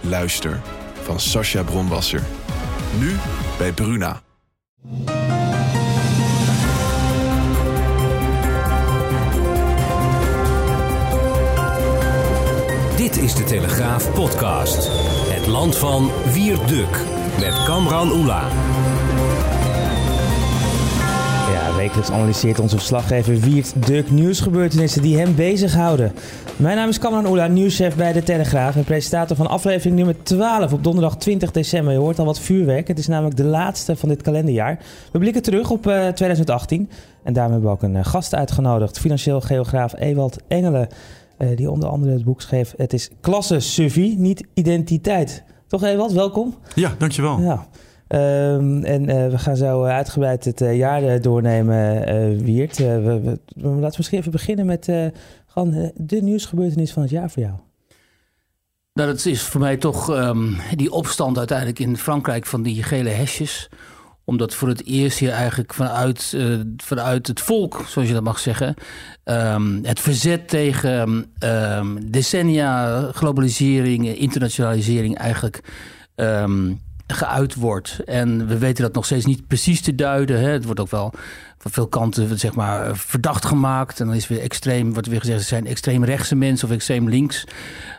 Luister van Sascha Bronwasser. Nu bij Bruna. Dit is de Telegraaf podcast. Het land van Wierduk met Kamran Oela. Wekelijks analyseert onze verslaggever Wiert Duk nieuwsgebeurtenissen die hem bezighouden. Mijn naam is Kamran Oela, nieuwschef bij De Telegraaf en presentator van aflevering nummer 12 op donderdag 20 december. Je hoort al wat vuurwerk, het is namelijk de laatste van dit kalenderjaar. We blikken terug op eh, 2018 en daarom hebben we ook een eh, gast uitgenodigd, financieel geograaf Ewald Engelen, eh, die onder andere het boek schreef Het is klasse survie, niet identiteit. Toch Ewald, welkom. Ja, dankjewel. Ja. Ehm, en eh, we gaan zo eh, uitgebreid het eh, jaar doornemen, Wiert. We, laten we misschien even beginnen met gewoon de nieuwsgebeurtenis van het jaar voor jou. Nou, dat is voor mij toch ehm, die opstand uiteindelijk in Frankrijk van die gele hesjes. Omdat voor het eerst hier eigenlijk vanuit, vanuit het volk, zoals je dat mag zeggen, ehm, het verzet tegen decennia globalisering, internationalisering eigenlijk geuit wordt. En we weten dat nog steeds niet precies te duiden. Hè. Het wordt ook wel van veel kanten zeg maar, verdacht gemaakt. En dan is weer extreem, wordt weer gezegd, het zijn extreem rechtse mensen of extreem links.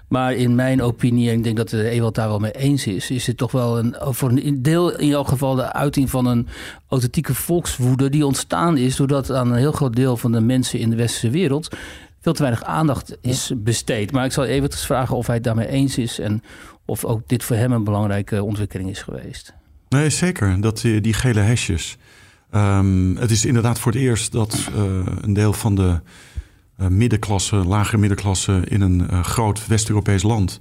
Maar in mijn opinie, en ik denk dat de Ewald daar wel mee eens is, is het toch wel een, voor een deel in elk geval de uiting van een authentieke volkswoede die ontstaan is doordat aan een heel groot deel van de mensen in de westerse wereld veel te weinig aandacht is besteed. Maar ik zal eens vragen of hij het daarmee eens is en of ook dit voor hem een belangrijke ontwikkeling is geweest. Nee, zeker. Dat, die, die gele hesjes. Ehm, het is inderdaad voor het eerst dat eh, een deel van de eh, middenklasse, lagere middenklasse in een eh, groot West-Europees land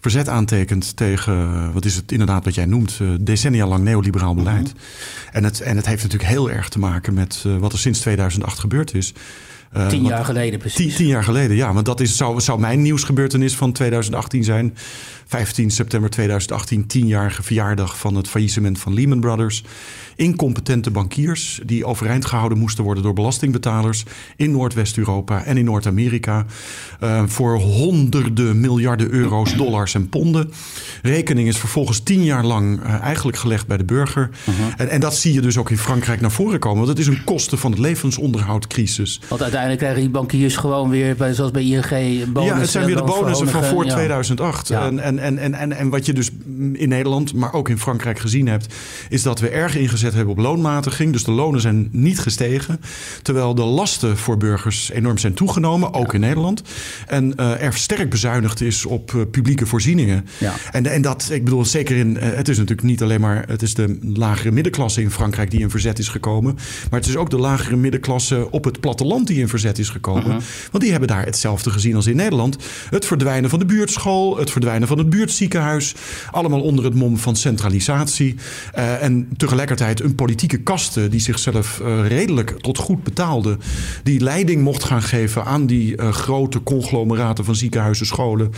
verzet aantekent tegen, eh, wat is het inderdaad wat jij noemt, eh, decennia lang neoliberaal beleid. en, het, en het heeft natuurlijk heel erg te maken met eh, wat er sinds 2008 gebeurd is. Eh, Tien jaar geleden precies. Tien, tien jaar geleden, ja. Want dat is, zou, zou mijn nieuwsgebeurtenis van 2018 zijn. 15 september 2018, tienjarige verjaardag van het faillissement van Lehman Brothers. Incompetente bankiers die overeind gehouden moesten worden door belastingbetalers in Noordwest-Europa en in Noord-Amerika. eh, voor honderden miljarden euro's, dollars en ponden. Rekening is vervolgens tien jaar lang eh, eigenlijk gelegd bij de burger. en, en dat zie je dus ook in Frankrijk naar voren komen. Want het is een kosten van het levensonderhoudcrisis. Want uiteindelijk krijgen die bankiers gewoon weer, bij, zoals bij ING, bonus. ja, het zijn weer de bonussen van voor ja. 2008. Ja. En, en, en, en, en, en wat je dus in Nederland, maar ook in Frankrijk gezien hebt... is dat we erg ingezet hebben op loonmatiging. Dus de lonen zijn niet gestegen. Terwijl de lasten voor burgers enorm zijn toegenomen, ook in Nederland. En eh, er sterk bezuinigd is op eh, publieke voorzieningen. Ja. En, en dat, ik bedoel, zeker in... eh, het is natuurlijk niet alleen maar... het is de lagere middenklasse in Frankrijk die in verzet is gekomen. Maar het is ook de lagere middenklasse op het platteland die in verzet is gekomen. Want die hebben daar hetzelfde gezien als in Nederland. Het verdwijnen van de buurtschool, het verdwijnen van het buurtziekenhuis. Allemaal onder het mom van centralisatie. Eh, en tegelijkertijd een politieke kaste die zichzelf eh, redelijk tot goed betaalde. Die leiding mocht gaan geven aan die eh, grote conglomeraten van ziekenhuizen, scholen.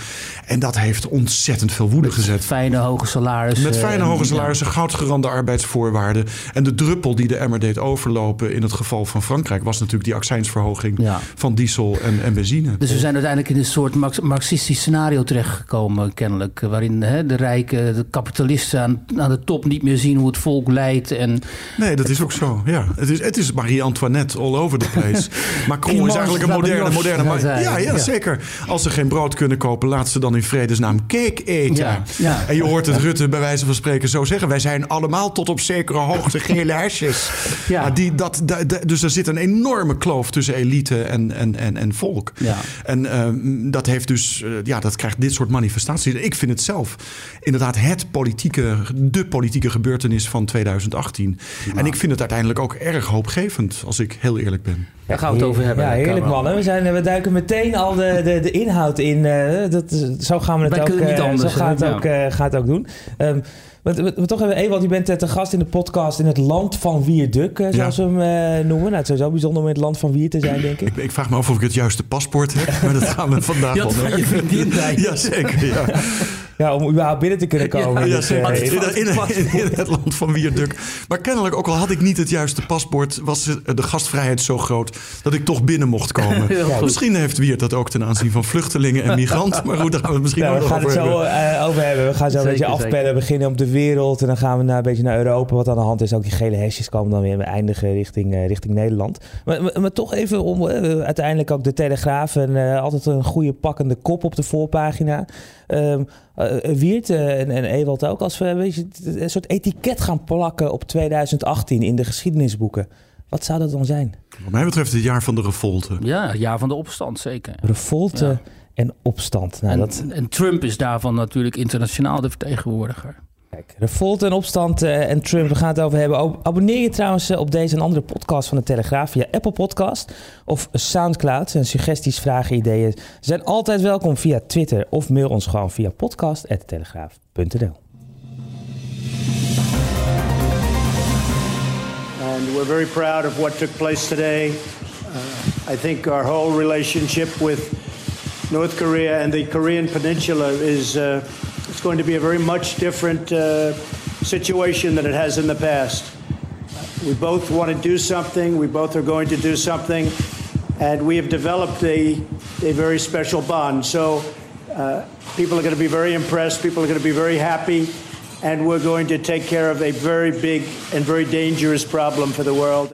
En dat heeft ontzettend veel woede gezet. Fijne hoge salarissen. Met fijne hoge ja. salarissen, goudgerande arbeidsvoorwaarden. En de druppel die de emmer deed overlopen in het geval van Frankrijk... was natuurlijk die accijnsverhoging Ja. van diesel en, en benzine. Dus we zijn uiteindelijk in een soort marx- marxistisch scenario terechtgekomen, kennelijk. Waarin hè, de rijken, de kapitalisten aan, aan de top niet meer zien hoe het volk leidt. En Nee, dat is ook zo. Ja, het is, het is Marie-Antoinette all over the place. Macron is eigenlijk een moderne... Moderne ja, ja, Ja. zeker. Als ze geen brood kunnen kopen, laat ze dan in vredesnaam cake eten. Ja, ja. En je hoort het Rutte bij wijze van spreken zo zeggen. Wij zijn allemaal tot op zekere hoogte gele hesjes. Ja. Die, dat, da- da- dus er zit een enorme kloof tussen elite elite en, en, en, en volk. Ja. En ehm, dat heeft dus, eh, ja, dat krijgt dit soort manifestaties. Ik vind het zelf inderdaad het politieke, de politieke gebeurtenis van 2018. En ik vind het uiteindelijk ook erg hoopgevend, als ik heel eerlijk ben. Daar gaan we het over hebben. Ja, heerlijk Cameron. man. We, zijn, we duiken meteen al de, de, de inhoud in. eh, dat, zo gaan we het Wij ook, kunnen niet eh, anders, zo gaat hè? het ook, eh, gaat het ook doen. Ehm maar, toch we Ewald, je bent eh, te gast in de podcast in het land van Wierduk, eh, zoals Ja. we hem eh, noemen. Nou, het is sowieso bijzonder om in het land van Wier te zijn, denk ik. Ik, ik vraag me af of ik het juiste paspoort heb, maar dat gaan we vandaag wel bij. Ja, zeker. Ja. Ja, om überhaupt binnen te kunnen komen. Ja, in Ja, het, zeker. In, in- in- in het land van Wierduk. Maar kennelijk, ook al had ik niet het juiste paspoort, was de gastvrijheid zo groot dat ik toch binnen mocht komen. Misschien heeft Wiert dat ook ten aanzien van vluchtelingen en migranten. Maar goed, daar gaan we het misschien ook we nog gaan het over zo hebben. eh, over hebben. We gaan zo een Zeker, beetje afpellen. zeker. Beginnen op de wereld en dan gaan we naar, een beetje naar Europa. Wat aan de hand is. Ook die gele hesjes komen dan weer. We eindigen richting, eh, richting Nederland. Maar, maar, maar toch even om eh, uiteindelijk ook de Telegraaf. En, altijd een goede pakkende kop op de voorpagina. Ehm eh, Wiert eh, en, en Ewald ook. Als we een, beetje een soort etiket gaan plakken op 2018 in de geschiedenisboeken. Wat zou dat dan zijn? Wat mij betreft het jaar van de revolte. Ja, jaar van de opstand, zeker. Revolte Ja. en opstand. Nou, en, dat, en Trump is daarvan natuurlijk internationaal de vertegenwoordiger. Kijk, revolte en opstand eh, en Trump, we gaan het over hebben. Abonneer je trouwens eh, op deze en andere podcast van de Telegraaf via Apple Podcast of Soundcloud. En suggesties, vragen, ideeën zijn altijd welkom via Twitter of mail ons gewoon via podcast.telegraaf.nl. and we're very proud of what took place today. Uh, I think our whole relationship with North Korea and the Korean Peninsula is uh, it's going to be a very much different uh, situation than it has in the past. We both want to do something. We both are going to do something, and we have developed a a very special bond. So uh, people are going to be very impressed. People are going to be very happy. And we're going to take care of a very big and very dangerous problem for the world.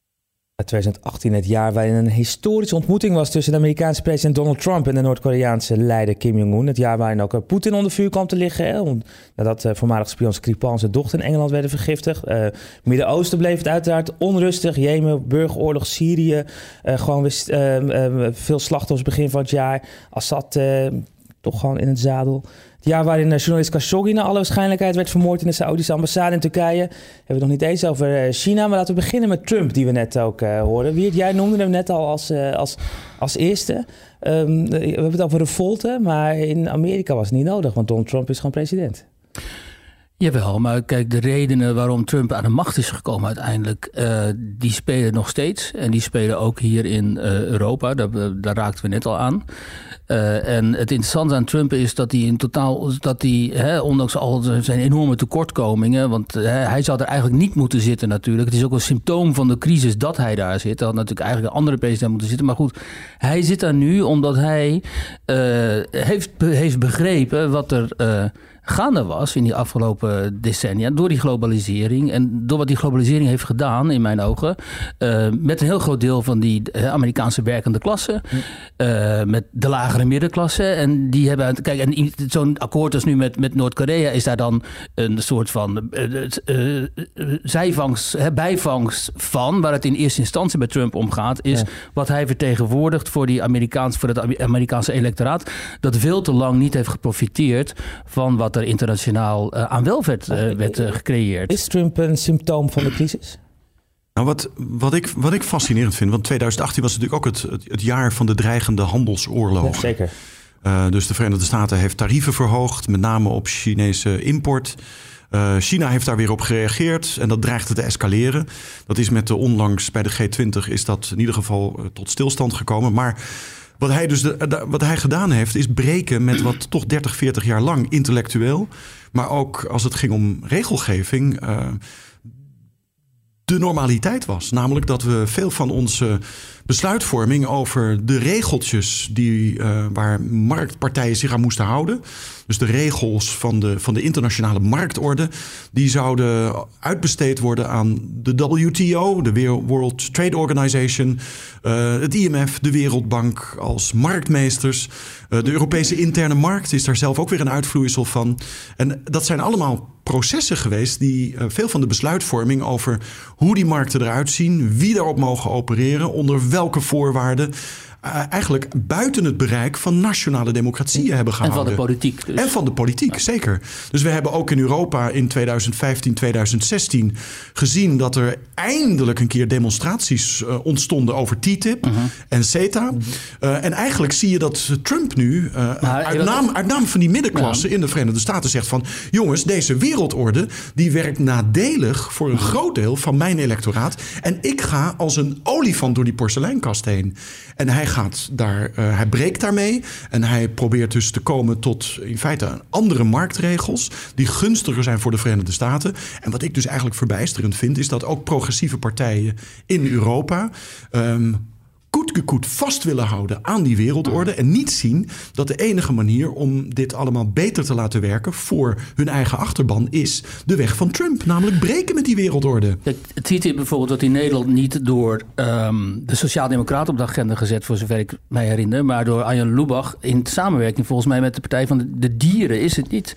2018 het jaar waarin een historische ontmoeting was tussen de Amerikaanse president Donald Trump en de Noord-Koreaanse leider Kim Jong-un. Het jaar waarin ook eh, Poetin onder vuur kwam te liggen. Hè, nadat uh, voormalig spion Skripal zijn dochter in Engeland werden vergiftigd. Eh, Midden-Oosten bleef het uiteraard onrustig. Jemen, burgeroorlog, Syrië. gewoon veel slachtoffers begin van het jaar. Assad toch gewoon in het zadel. Het jaar waarin eh, journalist Khashoggi naar alle waarschijnlijkheid werd vermoord in de Saoedische ambassade in Turkije. Hebben we het nog niet eens over eh, China, maar laten we beginnen met Trump, die we net ook eh hoorden. Wiert, jij noemde hem net al als, als, als eerste. Ehm, we hebben het over revolte, maar in Amerika was het niet nodig, want Donald Trump is gewoon president. Jawel, maar kijk, de redenen waarom Trump aan de macht is gekomen uiteindelijk, uh, die spelen nog steeds. En die spelen ook hier in uh, Europa, daar, daar raakten we net al aan. Uh, en het interessante aan Trump is dat hij in totaal, dat hij, hè, ondanks al zijn enorme tekortkomingen, want hè, hij zou er eigenlijk niet moeten zitten natuurlijk. Het is ook een symptoom van de crisis dat hij daar zit. Hij had natuurlijk eigenlijk een andere president moeten zitten. Maar goed, hij zit daar nu omdat hij heeft, heeft begrepen wat er gaande was in die afgelopen decennia door die globalisering. En door wat die globalisering heeft gedaan, in mijn ogen, uh, met een heel groot deel van die uh, Amerikaanse werkende klasse, uh, met de lagere middenklasse. En die hebben, kijk, en zo'n akkoord als nu met, met Noord-Korea is daar dan een soort van zijvangst, bijvangst van, waar het in eerste instantie bij Trump om gaat, is ja. wat hij vertegenwoordigt voor, die Amerikaans, voor het Amerikaanse electoraat, dat veel te lang niet heeft geprofiteerd van wat er internationaal uh, aan welvaart uh, werd uh, gecreëerd. Is Trump een symptoom van de crisis? Nou, wat, wat, ik, wat ik fascinerend vind, want 2018 was natuurlijk ook het, het, het jaar van de dreigende handelsoorlog. Ja, zeker. Uh, dus de Verenigde Staten heeft tarieven verhoogd, met name op Chinese import. Uh, China heeft daar weer op gereageerd en dat dreigde te escaleren. Dat is met de onlangs bij de G20 is dat in ieder geval tot stilstand gekomen. Maar wat hij, dus de, wat hij gedaan heeft, is breken met wat toch 30, 40 jaar lang intellectueel. Maar ook als het ging om regelgeving. Uh, de normaliteit was. Namelijk dat we veel van onze besluitvorming over de regeltjes die, uh, waar marktpartijen zich aan moesten houden. Dus de regels van de, van de internationale marktorde, die zouden uitbesteed worden aan de WTO, de World Trade Organization, uh, het IMF, de Wereldbank als marktmeesters. Uh, de Europese interne markt is daar zelf ook weer een uitvloeisel van. En dat zijn allemaal processen geweest die uh, veel van de besluitvorming over hoe die markten eruit zien, wie daarop mogen opereren, onder welke voorwaarden. Uh, eigenlijk buiten het bereik van nationale democratieën hebben gehouden. En van de politiek. Dus. En van de politiek, ja. zeker. Dus we hebben ook in Europa in 2015, 2016 gezien dat er eindelijk een keer demonstraties uh, ontstonden over TTIP uh -huh. en CETA. Uh, en eigenlijk zie je dat Trump nu nou, uit, naam, uit, naam, van die middenklasse ja. in de Verenigde Staten zegt van... jongens, deze wereldorde die werkt nadelig voor een groot deel van mijn electoraat. En ik ga als een olifant door die porseleinkast heen. En hij gaat daar, uh, hij breekt daarmee. En hij probeert dus te komen tot in feite andere marktregels. die gunstiger zijn voor de Verenigde Staten. En wat ik dus eigenlijk verbijsterend vind. is dat ook progressieve partijen in Europa. Um, koetkekoet vast willen houden aan die wereldorde. En niet zien dat de enige manier om dit allemaal beter te laten werken voor hun eigen achterban is de weg van Trump. Namelijk breken met die wereldorde. Het TTIP bijvoorbeeld wordt in Nederland niet door um, de Sociaaldemocraten op de agenda gezet, voor zover ik mij herinner. Maar door Arjen Lubach in samenwerking volgens mij met de Partij van de, de Dieren is het niet.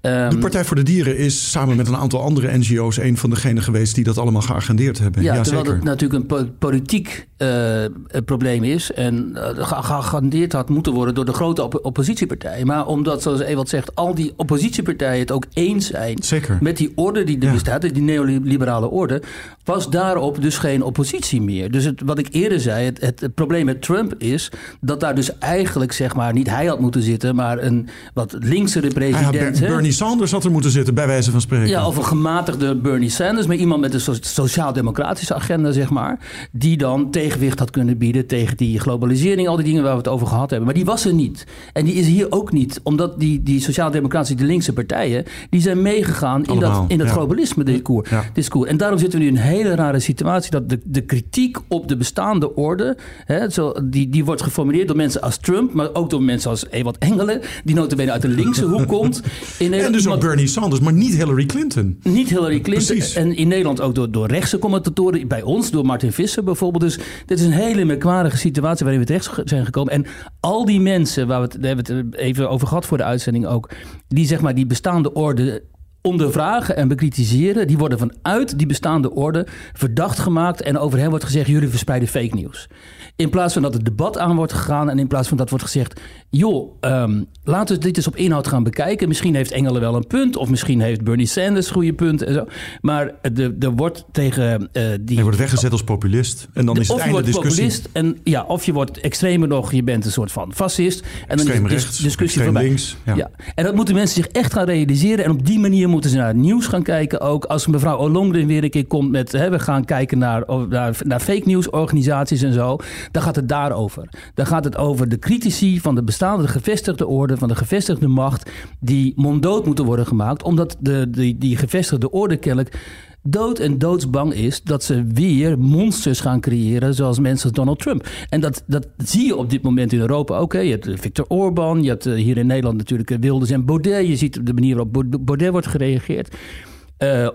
Um, de Partij voor de Dieren is samen met een aantal andere NGO's een van degenen geweest die dat allemaal geagendeerd hebben. Ja, ja terwijl zeker. het natuurlijk een po politiek uh, probleem is en uh, gegarandeerd had moeten worden door de grote op oppositiepartijen. Maar omdat, zoals Ewald zegt, al die oppositiepartijen het ook eens zijn Zeker. met die orde die er ja. bestaat, die neoliberale orde, was daarop dus geen oppositie meer. Dus het, wat ik eerder zei, het, het, het, probleem met Trump is dat daar dus eigenlijk, zeg maar, niet hij had moeten zitten, maar een wat linksere president. Ber? Bernie Sanders had er moeten zitten, bij wijze van spreken. Ja, of een gematigde Bernie Sanders, maar iemand met een so sociaal-democratische agenda, zeg maar, die dan tegenwicht had kunnen bieden tegen die globalisering, al die dingen waar we het over gehad hebben. Maar die was er niet. En die is hier ook niet, omdat die, die sociaal-democratische, de linkse partijen, die zijn meegegaan in dat, in dat ja. globalisme-discours. Ja. Discours. En daarom zitten we nu in een hele rare situatie dat de, de kritiek op de bestaande orde, hè, zo, die, die wordt geformuleerd door mensen als Trump, maar ook door mensen als Ewald Engelen, die notabene uit de linkse hoek komt. In en dus ook Bernie Sanders, maar niet Hillary Clinton. Niet Hillary Clinton. Precies. En in Nederland ook door, door rechtse commentatoren, bij ons, door Martin Visser bijvoorbeeld. Dus dit is een hele merkwaardige situatie waarin we terecht zijn gekomen. En al die mensen, waar we het, we hebben het even over gehad voor de uitzending ook, die zeg maar die bestaande orde ondervragen en bekritiseren, die worden vanuit die bestaande orde verdacht gemaakt en over hen wordt gezegd, jullie verspreiden fake nieuws. In plaats van dat het debat aan wordt gegaan en in plaats van dat wordt gezegd, joh, um, laten we dit eens op inhoud gaan bekijken. Misschien heeft Engelen wel een punt of misschien heeft Bernie Sanders goede punten en zo. Maar er wordt tegen uh, die... Je wordt weggezet als populist en dan is het of je einde wordt discussie. populist en ja, of je wordt extremer nog, je bent een soort van fascist. En dan Extreem is de rechts, discussie extreem voorbij. links, ja. Ja. En dat moeten mensen zich echt gaan realiseren. En op die manier moeten ze naar het nieuws gaan kijken ook. Als mevrouw Olongren weer een keer komt met... Hè, we gaan kijken naar, naar, naar fake news organisaties en zo. Dan gaat het daarover. Dan gaat het over de critici van de bestaande gevestigde orde... van de gevestigde macht... die monddood moeten worden gemaakt. Omdat de, die, die gevestigde orde kennelijk dood en doodsbang is dat ze weer monsters gaan creëren zoals mensen als Donald Trump. En dat, dat zie je op dit moment in Europa ook. Je hebt Viktor Orban, je hebt hier in Nederland natuurlijk Wilders en Baudet. Je ziet de manier waarop Baudet wordt gereageerd.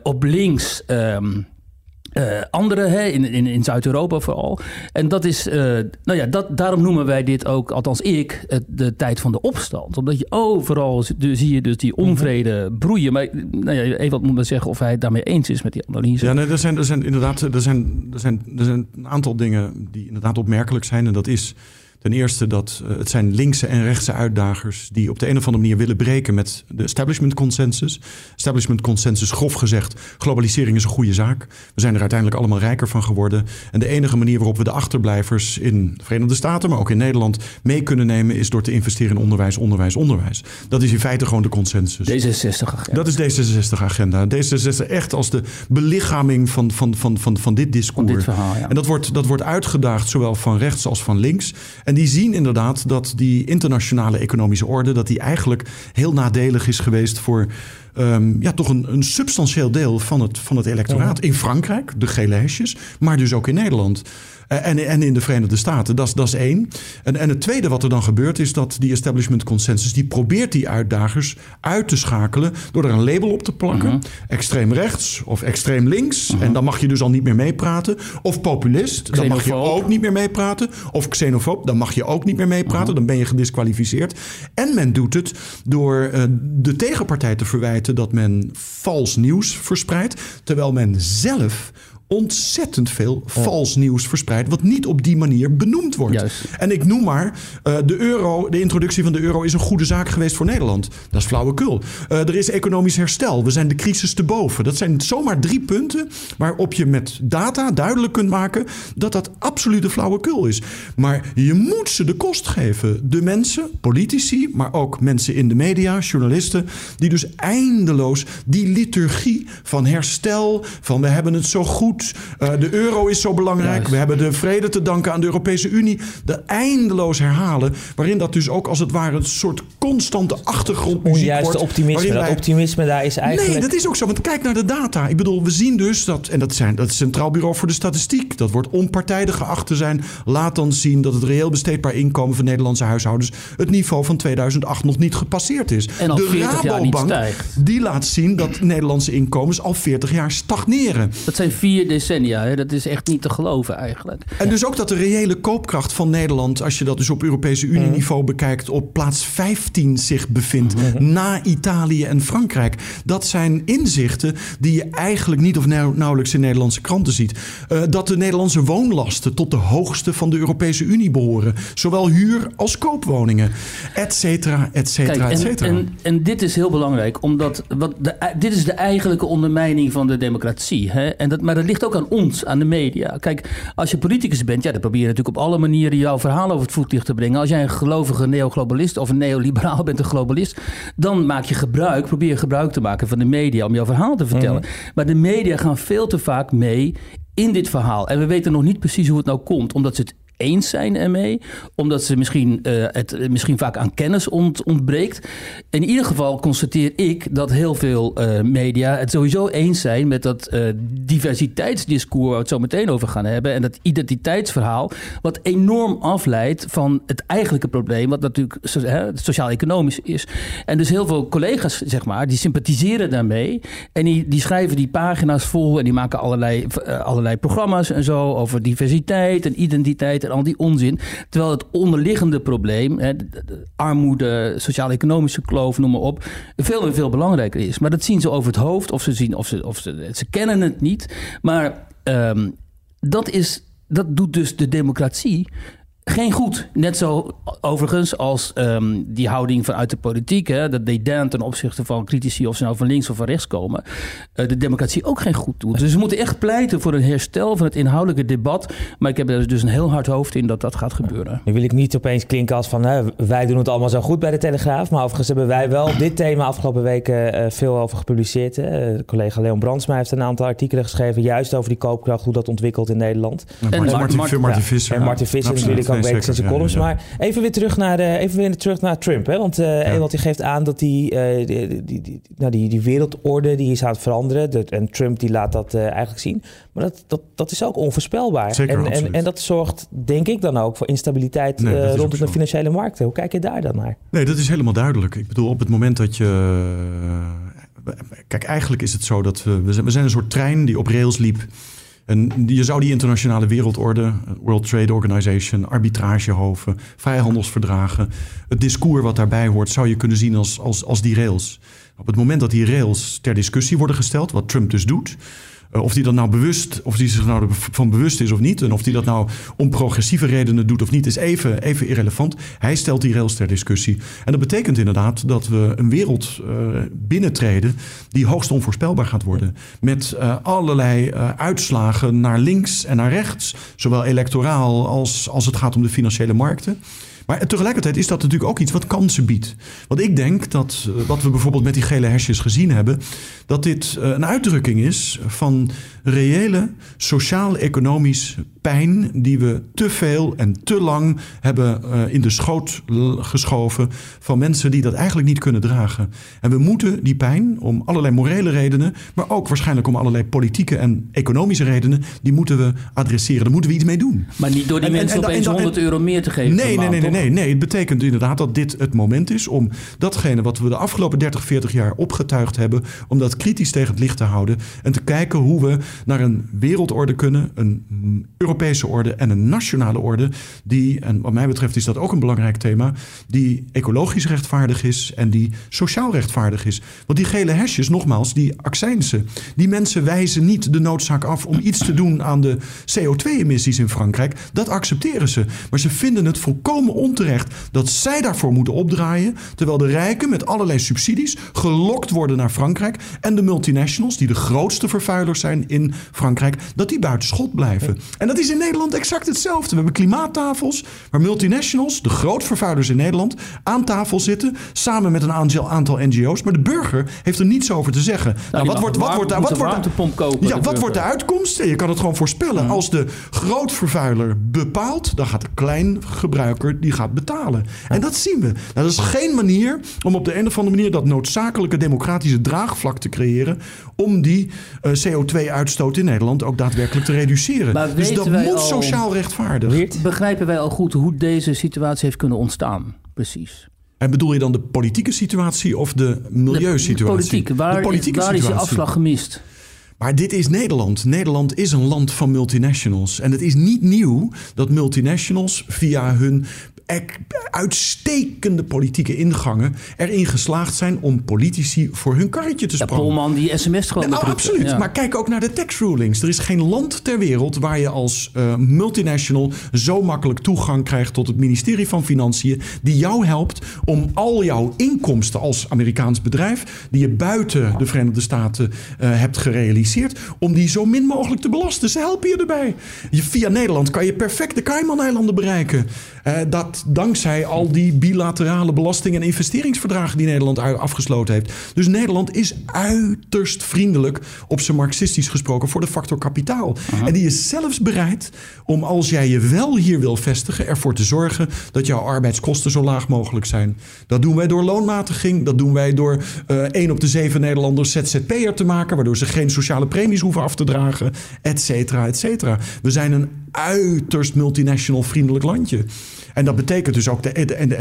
Op links... Um, uh, andere, hè, in, in, in Zuid-Europa vooral. En dat is, uh, nou ja, dat, daarom noemen wij dit ook, althans ik, het, de tijd van de opstand. Omdat je overal zie je dus die onvrede broeien. Maar nou ja, even moet maar zeggen of hij het daarmee eens is met die analyse. Ja, nee, er, zijn, er zijn inderdaad er zijn, er zijn, er zijn een aantal dingen die inderdaad opmerkelijk zijn. En dat is ten eerste dat uh, het zijn linkse en rechtse uitdagers die op de een of andere manier willen breken met de establishment consensus. Establishment consensus, grof gezegd, globalisering is een goede zaak. We zijn er uiteindelijk allemaal rijker van geworden. En de enige manier waarop we de achterblijvers in de Verenigde Staten, maar ook in Nederland, mee kunnen nemen, is door te investeren in onderwijs, onderwijs, onderwijs. Dat is in feite gewoon de consensus. D66-agenda. Dat is D66-agenda. D66 echt als de belichaming van, van, van, van, van dit discours. Van dit verhaal, ja. En dat wordt, dat wordt uitgedaagd zowel van rechts als van links. En die zien inderdaad dat die internationale economische orde... dat die eigenlijk heel nadelig is geweest voor... Um, ja, toch een, een, substantieel deel van het, van het electoraat. In Frankrijk, de gele hesjes, maar dus ook in Nederland. Uh, en, en in de Verenigde Staten, dat, dat is één. En, en het tweede wat er dan gebeurt is dat die establishment consensus... die probeert die uitdagers uit te schakelen... door er een label op te plakken. Uh -huh. Extreem rechts of extreem links. Uh -huh. En dan mag je dus al niet meer meepraten. Of populist, dan mag je ook niet meer meepraten. Of xenofoob, dan mag je ook niet meer meepraten. -huh. Dan ben je gedisqualificeerd. En men doet het door uh, de tegenpartij te verwijten dat men vals nieuws verspreidt, terwijl men zelf ontzettend veel vals nieuws verspreidt, wat niet op die manier benoemd wordt. Juist. En ik noem maar, uh, de euro, de introductie van de euro is een goede zaak geweest voor Nederland. Dat is flauwekul. Uh, er is economisch herstel. We zijn de crisis te boven. Dat zijn zomaar drie punten waarop je met data duidelijk kunt maken dat dat absolute flauwekul is. Maar je moet ze de kost geven. De mensen, politici, maar ook mensen in de media, journalisten, die dus eindeloos die liturgie van herstel, van we hebben het zo goed uh, de euro is zo belangrijk. Juist. We hebben de vrede te danken aan de Europese Unie. De eindeloos herhalen. Waarin dat dus ook als het ware een soort constante achtergrondmuziek Onjuiste wordt. optimisme. Dat optimisme daar is eigenlijk... Nee, dat is ook zo. Want kijk naar de data. Ik bedoel, we zien dus dat... En dat, zijn, dat is het Centraal Bureau voor de Statistiek. Dat wordt onpartijdig geacht te zijn. Laat dan zien dat het reëel besteedbaar inkomen van Nederlandse huishoudens... het niveau van 2008 nog niet gepasseerd is. En al de 40 jaar niet Rabobank, stijgt. die laat zien dat Nederlandse inkomens al 40 jaar stagneren. Dat zijn vier decennia. Hè? Dat is echt niet te geloven eigenlijk. En dus ook dat de reële koopkracht van Nederland, als je dat dus op Europese Unie-niveau bekijkt, op plaats 15 zich bevindt na Italië en Frankrijk. Dat zijn inzichten die je eigenlijk niet of nauw- nauwelijks in Nederlandse kranten ziet. Eh, dat de Nederlandse woonlasten tot de hoogste van de Europese Unie behoren. Zowel huur als koopwoningen. Et cetera, et cetera, Kijk, et en, cetera. en, en dit is heel belangrijk, omdat wat de, dit is de eigenlijke ondermijning van de democratie. Hè? En dat, maar dat ligt ook aan ons, aan de media. Kijk, als je politicus bent, ja, dan probeer je natuurlijk op alle manieren jouw verhaal over het voetlicht te brengen. Als jij een gelovige neoglobalist of een neoliberaal bent, een globalist, dan maak je gebruik, probeer je gebruik te maken van de media om jouw verhaal te vertellen. Maar de media gaan veel te vaak mee in dit verhaal. En we weten nog niet precies hoe het nou komt, omdat ze het eens zijn ermee. Omdat ze misschien, eh, het eh, misschien vaak aan kennis ont, ontbreekt. In ieder geval constateer ik dat heel veel eh, media het sowieso eens zijn met dat diversiteitsdiscours waar we het zo meteen over gaan hebben. En dat identiteitsverhaal, wat enorm afleidt van het eigenlijke probleem, wat natuurlijk so- sociaal-economisch is. En dus heel veel collega's, zeg maar, die sympathiseren daarmee. En die, die schrijven die pagina's vol en die maken allerlei, allerlei programma's en zo over diversiteit en identiteit al die onzin. Terwijl het onderliggende probleem, hè, de, de- de armoede, sociaal-economische kloof, noem maar op, veel en veel belangrijker is. Maar dat zien ze over het hoofd of ze zien of ze, of ze, ze kennen het niet. Maar ehm, dat, is, dat doet dus de democratie geen goed. Net zo overigens als ehm, die houding vanuit de politiek, hè, dat dédain ten opzichte van critici of ze nou van links of van rechts komen, eh, de democratie ook geen goed doet. Dus we moeten echt pleiten voor een herstel van het inhoudelijke debat. Maar ik heb er dus een heel hard hoofd in dat dat gaat gebeuren. Nu wil ik niet opeens klinken als van hè, wij doen het allemaal zo goed bij de Telegraaf. Maar overigens hebben wij wel dit thema afgelopen weken eh, veel over gepubliceerd. Hè. Eh, collega Leon Brandsma heeft een aantal artikelen geschreven. Juist over die koopkracht, hoe dat ontwikkelt in Nederland. En En Martin, Martin- Martin, Martin Visser. En Martin Visser Absoluut. natuurlijk ook Nee, wekelijks in zijn zeker. columns. Ja, ja. Maar even weer terug naar, de, even weer terug naar Trump. Hè? Want eh Ewald die geeft aan dat die, eh, die, die, die, nou, die, die wereldorde die is aan het veranderen. Dat- en Trump die laat dat eh, eigenlijk zien. Maar dat, dat, dat is ook onvoorspelbaar. Zeker, en, en, en dat zorgt denk ik dan ook voor instabiliteit Nee, eh, rondom de financiële markten. Hoe kijk je daar dan naar? Nee, dat is helemaal duidelijk. Ik bedoel, op het moment dat je. eh, Kijk, eigenlijk is het zo dat we. We zijn een soort trein die op rails liep. En je zou die internationale wereldorde, World Trade Organization, arbitragehoven, vrijhandelsverdragen, het discours wat daarbij hoort, zou je kunnen zien als, als, als die rails. Op het moment dat die rails ter discussie worden gesteld, wat Trump dus doet, eh, of die dat nou bewust, of die zich nou van bewust is of niet. En of die dat nou om progressieve redenen doet of niet, is even, even irrelevant. Hij stelt die rails ter discussie. En dat betekent inderdaad dat we een wereld eh, binnentreden die hoogst onvoorspelbaar gaat worden. Met eh, allerlei eh, uitslagen naar links en naar rechts. Zowel electoraal als als het gaat om de financiële markten. Maar tegelijkertijd is dat natuurlijk ook iets wat kansen biedt. Want ik denk dat eh, wat we bijvoorbeeld met die gele hesjes gezien hebben, dat dit eh, een uitdrukking is van reële sociaal-economisch pijn die we te veel en te lang hebben eh, in de schoot geschoven van mensen die dat eigenlijk niet kunnen dragen. En we moeten die pijn om allerlei morele redenen, maar ook waarschijnlijk om allerlei politieke en economische redenen, die moeten we adresseren. Daar moeten we iets mee doen. Maar niet door die En- en- mensen en- opeens en- en- 100 euro meer te geven. Nee, nee, nee, nee, nee. Het betekent inderdaad dat dit het moment is om datgene wat we de afgelopen 30, 40 jaar opgetuigd hebben, om dat kritisch tegen het licht te houden en te kijken hoe we naar een wereldorde kunnen, een Europese orde en een nationale orde. Die, en wat mij betreft is dat ook een belangrijk thema, die ecologisch rechtvaardig is en die sociaal rechtvaardig is. Want die gele hesjes, nogmaals, die accijnsen, die mensen wijzen niet de noodzaak af om iets te doen aan de CO2-emissies in Frankrijk. Dat accepteren ze. Maar ze vinden het volkomen onterecht dat zij daarvoor moeten opdraaien, terwijl de rijken met allerlei subsidies gelokt worden naar Frankrijk en de multinationals, die de grootste vervuilers zijn in Frankrijk, dat die buiten schot blijven. En dat is in Nederland exact hetzelfde. We hebben klimaattafels waar multinationals, de grootvervuilers in Nederland, aan tafel zitten, samen met een aantal, aantal NGO's. Maar de burger heeft er niets over te zeggen. Nou, wat wordt, wat wordt, wat wordt, ja, wat wordt de uitkomst? Je kan het gewoon voorspellen. Als de grootvervuiler bepaalt, dan gaat de kleingebruiker die gaat betalen. En dat zien we. Nou, dat is geen manier om op de een of andere manier dat noodzakelijke democratische draagvlak te creëren om die uh, CO2-uitstoot in Nederland ook daadwerkelijk te reduceren. Maar dus dat moet al- sociaal rechtvaardig. Begrijpen wij al goed hoe deze situatie heeft kunnen ontstaan? Precies. En bedoel je dan de politieke situatie of de milieusituatie? De politiek. Waar, de politieke waar is die situatie. afslag gemist? Maar dit is Nederland. Nederland is een land van multinationals. En het is niet nieuw dat multinationals via hun uitstekende politieke ingangen erin geslaagd zijn om politici voor hun karretje te Ja, spannen. Polman die sms gewoon nou, absoluut. Ja. Maar kijk ook naar de tax rulings. Er is geen land ter wereld waar je als eh, multinational zo makkelijk toegang krijgt tot het ministerie van Financiën, die jou helpt om al jouw inkomsten als Amerikaans bedrijf, die je buiten de Verenigde Staten eh, hebt gerealiseerd, om die zo min mogelijk te belasten. Ze helpen je erbij. Je, via Nederland kan je perfect de Cayman-eilanden bereiken. Eh, dat dankzij al die bilaterale belasting- en investeringsverdragen die Nederland afgesloten heeft. Dus Nederland is uiterst vriendelijk, op zijn marxistisch gesproken, voor de factor kapitaal. En die is zelfs bereid om, als jij je wel hier wil vestigen, ervoor te zorgen dat jouw arbeidskosten zo laag mogelijk zijn. Dat doen wij door loonmatiging. Dat doen wij door 1 op de 7 Nederlanders ZZP'er te maken, waardoor ze geen sociale premies hoeven af te dragen, et cetera, et cetera. We zijn een uiterst multinational vriendelijk landje. En dat betekent dus ook, de, en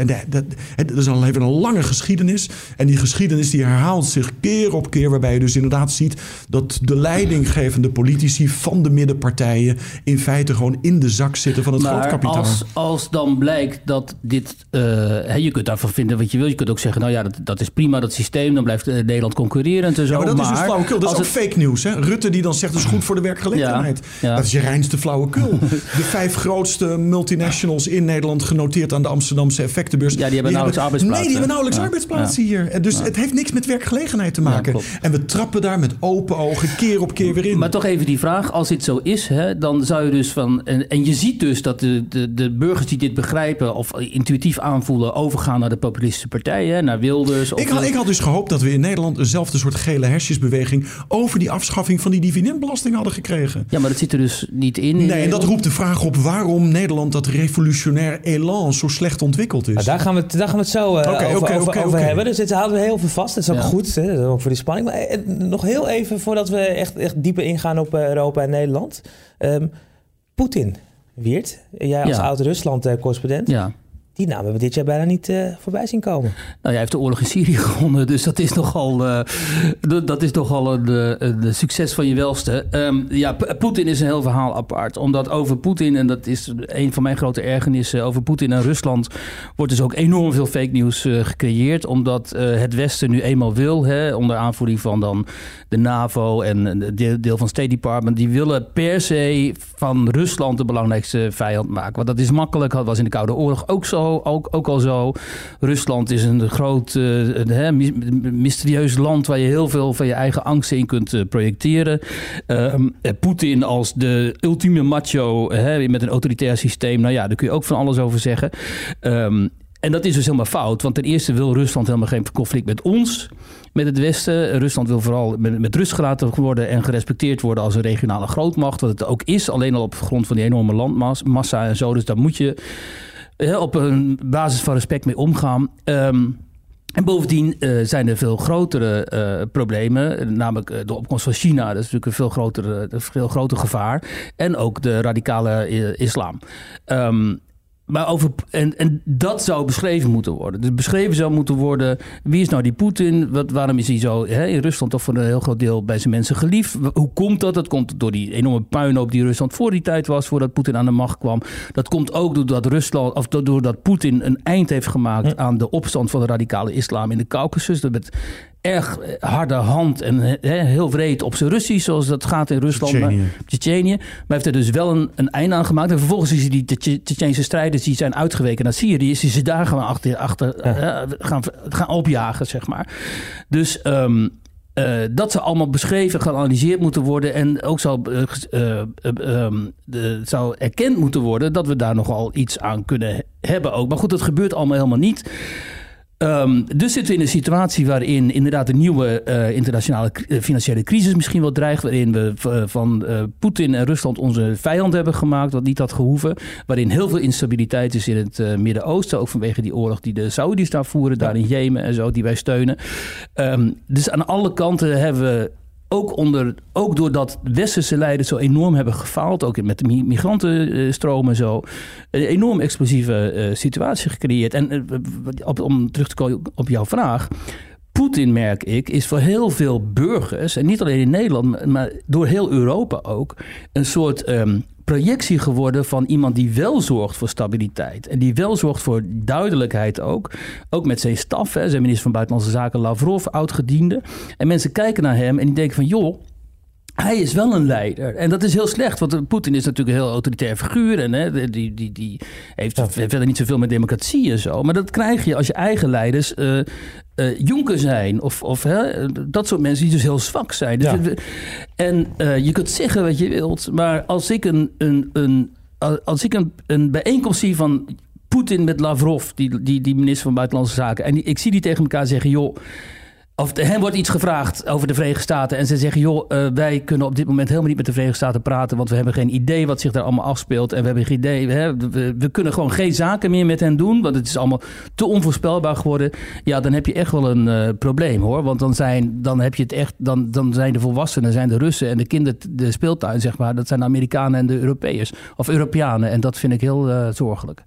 dat is al even een lange geschiedenis. En die geschiedenis die herhaalt zich keer op keer, waarbij je dus inderdaad ziet dat de leidinggevende politici van de middenpartijen in feite gewoon in de zak zitten van het Maar grootkapitaal. als, als dan blijkt dat dit... eh, hè, je kunt daarvan vinden wat je wil. Je kunt ook zeggen, nou ja, dat, dat is prima, dat systeem. Dan blijft eh, Nederland concurrerend en zo. Ja, maar dat is dus flauwekul. Dat is ook het- fake news. Hè? Rutte die dan zegt dat is goed voor de werkgelegenheid. Ja, ja. Dat is je reinste flauwekul. De vijf grootste multinationals in Nederland genoteerd aan de Amsterdamse effectenbeurs. Ja, die hebben nauwelijks arbeidsplaatsen. Nee, die hebben nauwelijks Ja, arbeidsplaatsen hier. En Dus het heeft niks met werkgelegenheid te maken. en we trappen daar met open ogen keer op keer weer in. Maar toch even die vraag, als dit zo is, hè, dan zou je dus van... En, en je ziet dus dat de, de, de burgers die dit begrijpen of intuïtief aanvoelen... overgaan naar de populistische partijen, naar Wilders. Of ik, had, ik had dus gehoopt dat we in Nederland eenzelfde soort gele hesjesbeweging over die afschaffing van die dividendbelasting hadden gekregen. Ja, maar dat zit er dus niet in. Nee, en dat roept de vraag op waarom Nederland dat revolutionair elan zo slecht ontwikkeld is. Nou, daar, gaan we het, daar gaan we het zo eh, over, over, hebben. Dus dit houden we heel veel vast. Dat is ook Ja. goed, hè, ook voor die spanning. Maar eh, nog heel even voordat we echt, echt dieper ingaan op eh, Europa en Nederland. Ehm, Poetin, Wiert, jij als Ja. oud-Rusland-correspondent, Ja. Die naam hebben we dit jaar bijna niet eh, voorbij zien komen. Nou, jij heeft de oorlog in Syrië gewonnen, dus dat is nogal, d- dat is nogal een, eh, een succes van je welste. Ehm, ja, Poetin is een heel verhaal apart. Omdat over Poetin, en dat is een van mijn grote ergernissen, over Poetin en Rusland wordt dus ook enorm veel fake news gecreëerd. Omdat het Westen nu eenmaal wil, hè, onder aanvoering van dan de NAVO en deel van State Department, die willen per se van Rusland de belangrijkste vijand maken. Want dat is makkelijk, dat was in de Koude Oorlog ook zo, ook, ook al zo. Rusland is een groot, eh, mysterieus land waar je heel veel van je eigen angsten in kunt eh, projecteren. Ehm, eh, Poetin als de ultieme macho met een autoritair systeem, nou ja, daar kun je ook van alles over zeggen. Ehm, en dat is dus helemaal fout. Want ten eerste wil Rusland helemaal geen conflict met ons, met het Westen. Rusland wil vooral met, met rust gelaten worden en gerespecteerd worden als een regionale grootmacht. Wat het ook is, alleen al op grond van die enorme landmassa en zo. Dus daar moet je op een basis van respect mee omgaan. Ehm, en bovendien eh, zijn er veel grotere eh, problemen, namelijk eh, de opkomst van China. Dat is natuurlijk een veel groter, veel groter gevaar. En ook de radicale islam. Ehm, maar over, en, en dat zou beschreven moeten worden. Dus beschreven zou moeten worden, wie is nou die Poetin? Wat, waarom is hij zo hè, in Rusland toch voor een heel groot deel bij zijn mensen geliefd? Hoe komt dat? Dat komt door die enorme puinhoop die Rusland voor die tijd was, voordat Poetin aan de macht kwam. Dat komt ook doordat Rusland, of doordat Poetin een eind heeft gemaakt aan de opstand van de radicale islam in de Caucasus. Dat met erg harde hand en heel vreed op zijn Russisch, zoals dat gaat in Rusland. Tsjetsjenië. Maar, heeft er dus wel een, een einde aan gemaakt. En vervolgens is die Tsjetsjense strijders die zijn uitgeweken naar Syrië, is ze daar gewoon achter, achter gaan, gaan opjagen, zeg maar. Dus um, uh, dat zou allemaal beschreven, geanalyseerd moeten worden. En ook zou, uh, de, zou erkend moeten worden dat we daar nogal iets aan kunnen hebben ook. Maar goed, dat gebeurt allemaal helemaal niet. Um, dus zitten we in een situatie waarin inderdaad een nieuwe uh, internationale uh, financiële crisis misschien wel dreigt. Waarin we uh, van Poetin en Rusland onze vijand hebben gemaakt, wat niet had gehoeven. Waarin heel veel instabiliteit is in het Midden-Oosten. Ook vanwege die oorlog die de Saudis daar voeren, daar in Jemen en zo, die wij steunen. Um, dus aan alle kanten hebben we ook, onder, ook doordat westerse leiders zo enorm hebben gefaald, ook met de migrantenstromen en zo, een enorm explosieve uh, situatie gecreëerd. En op, om terug te komen op jouw vraag. Poetin, merk ik, is voor heel veel burgers, en niet alleen in Nederland, maar door heel Europa ook, een soort um, projectie geworden van iemand die wel zorgt voor stabiliteit. En die wel zorgt voor duidelijkheid ook. Ook met zijn staf, hè, zijn minister van Buitenlandse Zaken Lavrov, oudgediende. En mensen kijken naar hem en die denken van joh, hij is wel een leider. En dat is heel slecht, want Poetin is natuurlijk een heel autoritair figuur. En hè, die, die, die heeft ja. verder niet zoveel met democratie en zo. Maar dat krijg je als je eigen leiders uh, uh, jonker zijn. Of, of hè, dat soort mensen die dus heel zwak zijn. Dus Ja. En uh, je kunt zeggen wat je wilt. Maar als ik een, een, een, als ik een, een bijeenkomst zie van Poetin met Lavrov, die, die, die minister van Buitenlandse Zaken. En die, ik zie die tegen elkaar zeggen, joh. Of hen wordt iets gevraagd over de Verenigde Staten. En ze zeggen: joh, uh, wij kunnen op dit moment helemaal niet met de Verenigde Staten praten. Want we hebben geen idee wat zich daar allemaal afspeelt. En we hebben geen idee. Hè, we, we, kunnen gewoon geen zaken meer met hen doen. Want het is allemaal te onvoorspelbaar geworden. Ja, dan heb je echt wel een uh, probleem hoor. Want dan zijn, dan heb je het echt. Dan, dan zijn de volwassenen, zijn de Russen en de kinderen, de speeltuin, zeg maar. Dat zijn de Amerikanen en de Europeërs. Of Europeanen. En dat vind ik heel uh, zorgelijk.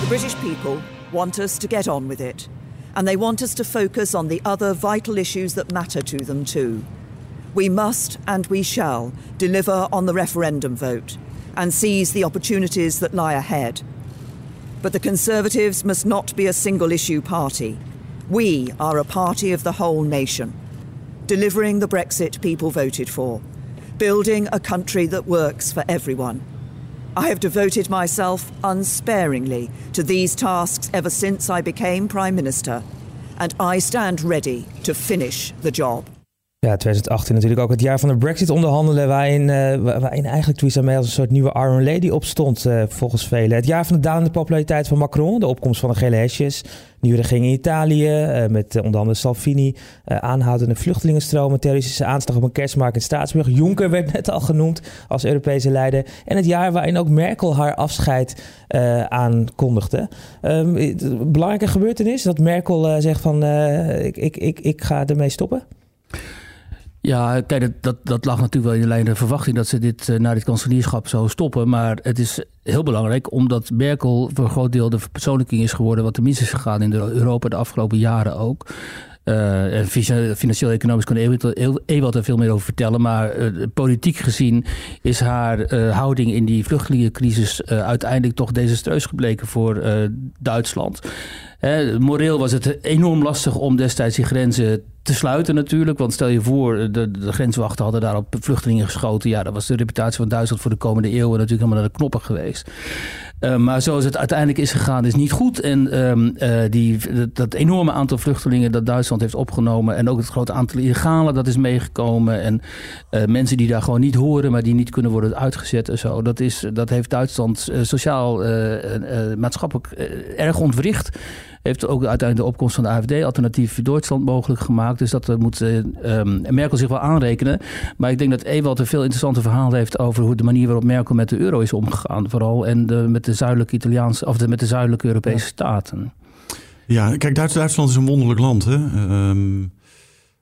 The British people want us to get on with it, and they want us to focus on the other vital issues that matter to them too. We must and we shall deliver on the referendum vote and seize the opportunities that lie ahead. But the Conservatives must not be a single issue party. We are a party of the whole nation, delivering the Brexit people voted for, building a country that works for everyone. I have devoted myself unsparingly to these tasks ever since I became Prime Minister, and I stand ready to finish the job. Ja, 2018 natuurlijk ook het jaar van de Brexit-onderhandelen, waarin, uh, waarin eigenlijk Theresa May als een soort nieuwe Iron Lady opstond, uh, volgens velen. Het jaar van de dalende populariteit van Macron, de opkomst van de gele hesjes, nieuwe regering in Italië, uh, met onder andere Salvini, aanhoudende vluchtelingenstromen, terroristische aanslag op een kerstmarkt in Staatsburg. Juncker werd net al genoemd als Europese leider. En het jaar waarin ook Merkel haar afscheid aankondigde. Um, belangrijke gebeurtenis dat Merkel zegt van ik, ik, ik, ik ga ermee stoppen? Ja, kijk, dat, dat, lag natuurlijk wel in de lijn de verwachting dat ze dit uh, na dit kanselierschap zou stoppen. Maar het is heel belangrijk omdat Merkel voor een groot deel de verpersoonlijking is geworden wat er mis is gegaan in Europa de afgelopen jaren ook. Uh, Financieel-economisch kon Ewald er veel meer over vertellen. Maar uh, politiek gezien is haar uh, houding in die vluchtelingencrisis uiteindelijk toch desastreus gebleken voor Duitsland. Hè, moreel was het enorm lastig om destijds die grenzen te sluiten natuurlijk. Want stel je voor, de, grenswachten hadden daar op vluchtelingen geschoten. Ja, dat was de reputatie van Duitsland voor de komende eeuwen natuurlijk helemaal naar de knoppen geweest. Uh, maar zoals het uiteindelijk is gegaan, is niet goed. En um, uh, die, dat enorme aantal vluchtelingen dat Duitsland heeft opgenomen... en ook het grote aantal illegalen dat is meegekomen... en uh, mensen die daar gewoon niet horen, maar die niet kunnen worden uitgezet en zo... dat, is, dat heeft Duitsland sociaal, maatschappelijk erg ontwricht heeft ook uiteindelijk de opkomst van de AFD, Alternatief voor Duitsland, mogelijk gemaakt. Dus dat moet uh, um, Merkel zich wel aanrekenen. Maar ik denk dat Ewald een veel interessante verhaal heeft over hoe de manier waarop Merkel met de euro is omgegaan. Vooral en de, met de zuidelijke Italiaanse, of de, met de zuidelijke Europese ja. staten. Ja, kijk, Duitsland is een wonderlijk land. Hè? Um,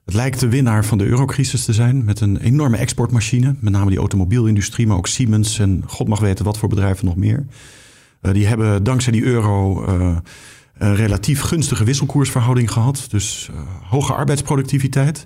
Het lijkt de winnaar van de eurocrisis te zijn met een enorme exportmachine. Met name die automobielindustrie, maar ook Siemens en god mag weten wat voor bedrijven nog meer. Uh, die hebben dankzij die euro uh, relatief gunstige wisselkoersverhouding gehad. Dus uh, hoge arbeidsproductiviteit.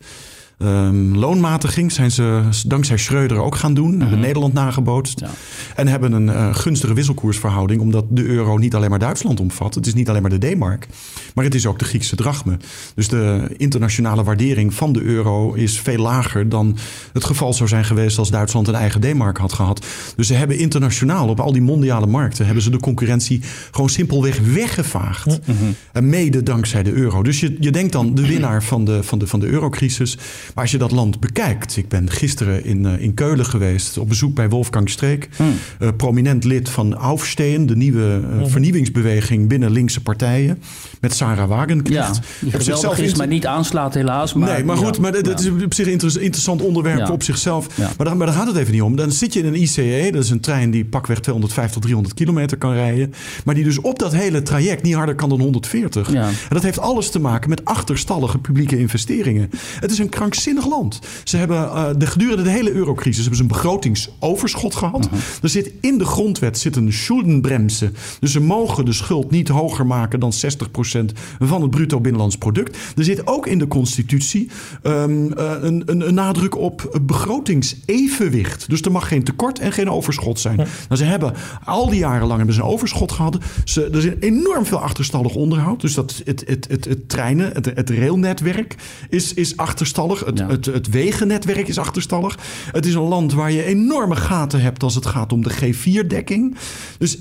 Um, loonmatiging zijn ze dankzij Schreuder ook gaan doen. Hebben Nederland nagebootst. Ja. En hebben een uh, gunstige wisselkoersverhouding. Omdat de euro niet alleen maar Duitsland omvat. Het is niet alleen maar de D-mark. Maar het is ook de Griekse drachme. Dus de internationale waardering van de euro is veel lager dan het geval zou zijn geweest als Duitsland een eigen D-mark had gehad. Dus ze hebben internationaal op al die mondiale markten hebben ze de concurrentie gewoon simpelweg weggevaagd. Mm -hmm. En mede dankzij de euro. Dus je, je denkt dan de winnaar van de, van de, van de eurocrisis. Maar als je dat land bekijkt. Ik ben gisteren in, uh, in Keulen geweest op bezoek bij Wolfgang Streek. Hmm. Uh, prominent lid van Aufsteen, de nieuwe uh, vernieuwingsbeweging binnen linkse partijen. Met Sarah Wagenknecht. Ja, die geweldig is, maar niet aanslaat helaas. Maar, nee, maar goed, maar dat, ja. is op zich een inter interessant onderwerp Ja. op zichzelf. Maar, daar, maar daar gaat het even niet om. Dan zit je in een ICE, dat is een trein die pakweg 250, 300 kilometer kan rijden. Maar die dus op dat hele traject niet harder kan dan 140. Ja. En dat heeft alles te maken met achterstallige publieke investeringen. Het is een krankzinnig land. Ze hebben uh, de, gedurende de hele eurocrisis hebben ze een begrotingsoverschot gehad. Mhm. Er zit in de grondwet zit een schuldenbremse. Dus ze mogen de schuld niet hoger maken dan 60% van het bruto binnenlands product. Er zit ook in de constitutie um, uh, een, een, een, nadruk op begrotingsevenwicht. Dus er mag geen tekort en geen overschot zijn. Ja. Nou, ze hebben al die jaren lang hebben ze een overschot gehad. Ze, er is enorm veel achterstallig onderhoud. Dus dat het, het, het, het treinen, het, het railnetwerk is, is achterstallig. Het, Ja. het, het wegennetwerk is achterstallig. Het is een land waar je enorme gaten hebt als het gaat om de G4-dekking. Dus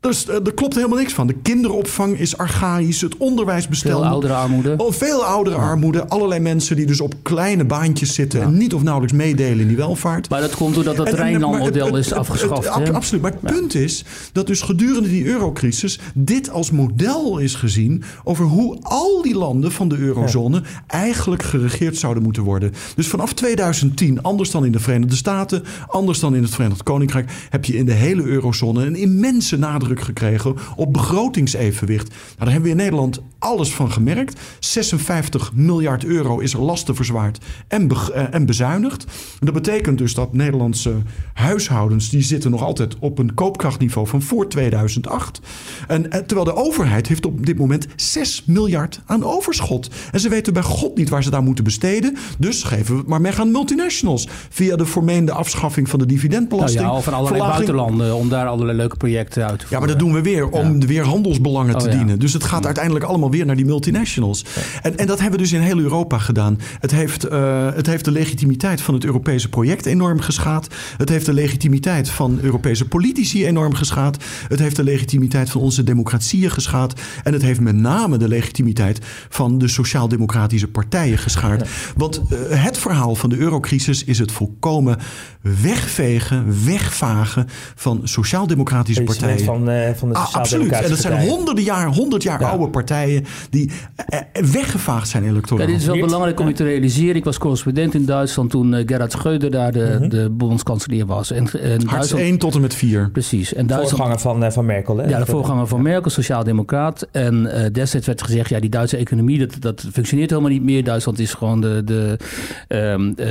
dus uh, er klopt helemaal niks van. De kinderopvang is archaïs. Het onderwijsbestel. Veel ouderenarmoede. Oh, veel ouderenarmoede. Allerlei mensen die dus op kleine baantjes zitten. Ja. En niet of nauwelijks meedelen in die welvaart. Maar dat komt doordat dat En- en- Rijnland-model het- is het- het- afgeschaft. het- absoluut. Maar het punt is dat dus gedurende die eurocrisis dit als model is gezien over hoe al die landen van de eurozone eigenlijk geregeerd zouden moeten worden. Dus vanaf 2010, anders dan in de Verenigde Staten, anders dan in het Verenigd Koninkrijk, heb je in de hele eurozone een immense nadruk gekregen op begrotingsevenwicht. Nou, daar hebben we in Nederland alles van gemerkt. 56 miljard euro is er lasten verzwaard en, be- eh, en bezuinigd. En dat betekent dus dat Nederlandse huishoudens die zitten nog altijd op een koopkrachtniveau van voor 2008. En, en terwijl de overheid heeft op dit moment 6 miljard aan overschot. En ze weten bij God niet waar ze daar moeten besteden. Dus geven we het maar weg aan multinationals. Via de voormeende afschaffing van de Nou dividendbelasting. ja, of van allerlei buitenlanden om daar allerlei leuke projecten uit te ja, voeren. Maar dat doen we weer om weer handelsbelangen te Oh, dienen. Dus het gaat uiteindelijk allemaal weer naar die multinationals. En, en dat hebben we dus in heel Europa gedaan. Het heeft, eh, het heeft de legitimiteit van het Europese project enorm geschaad. Het heeft de legitimiteit van Europese politici enorm geschaad. Het heeft de legitimiteit van onze democratieën geschaad. En het heeft met name de legitimiteit van de sociaal-democratische partijen geschaad. Want eh, het verhaal van de eurocrisis is het volkomen wegvegen, wegvagen van sociaal-democratische partijen. van, eh, van de Ah, absoluut. En dat zijn honderden jaar, honderd jaar Ja. oude partijen die eh, eh, weggevaagd zijn electoraal. Ja, dit is wel belangrijk om je te realiseren. Ik was correspondent in Duitsland toen Gerhard Schreuder daar de, Mhm. de bondskanselier was. En, en Hartz Duitsland, 1 tot en met 4. Precies. En Duitsland, Voorganger van, van Merkel. Hè? Ja, de voorganger van Merkel, sociaaldemocraat. En eh, destijds werd gezegd, ja, die Duitse economie, dat, dat functioneert helemaal niet meer. Duitsland is gewoon de, de, ehm, eh,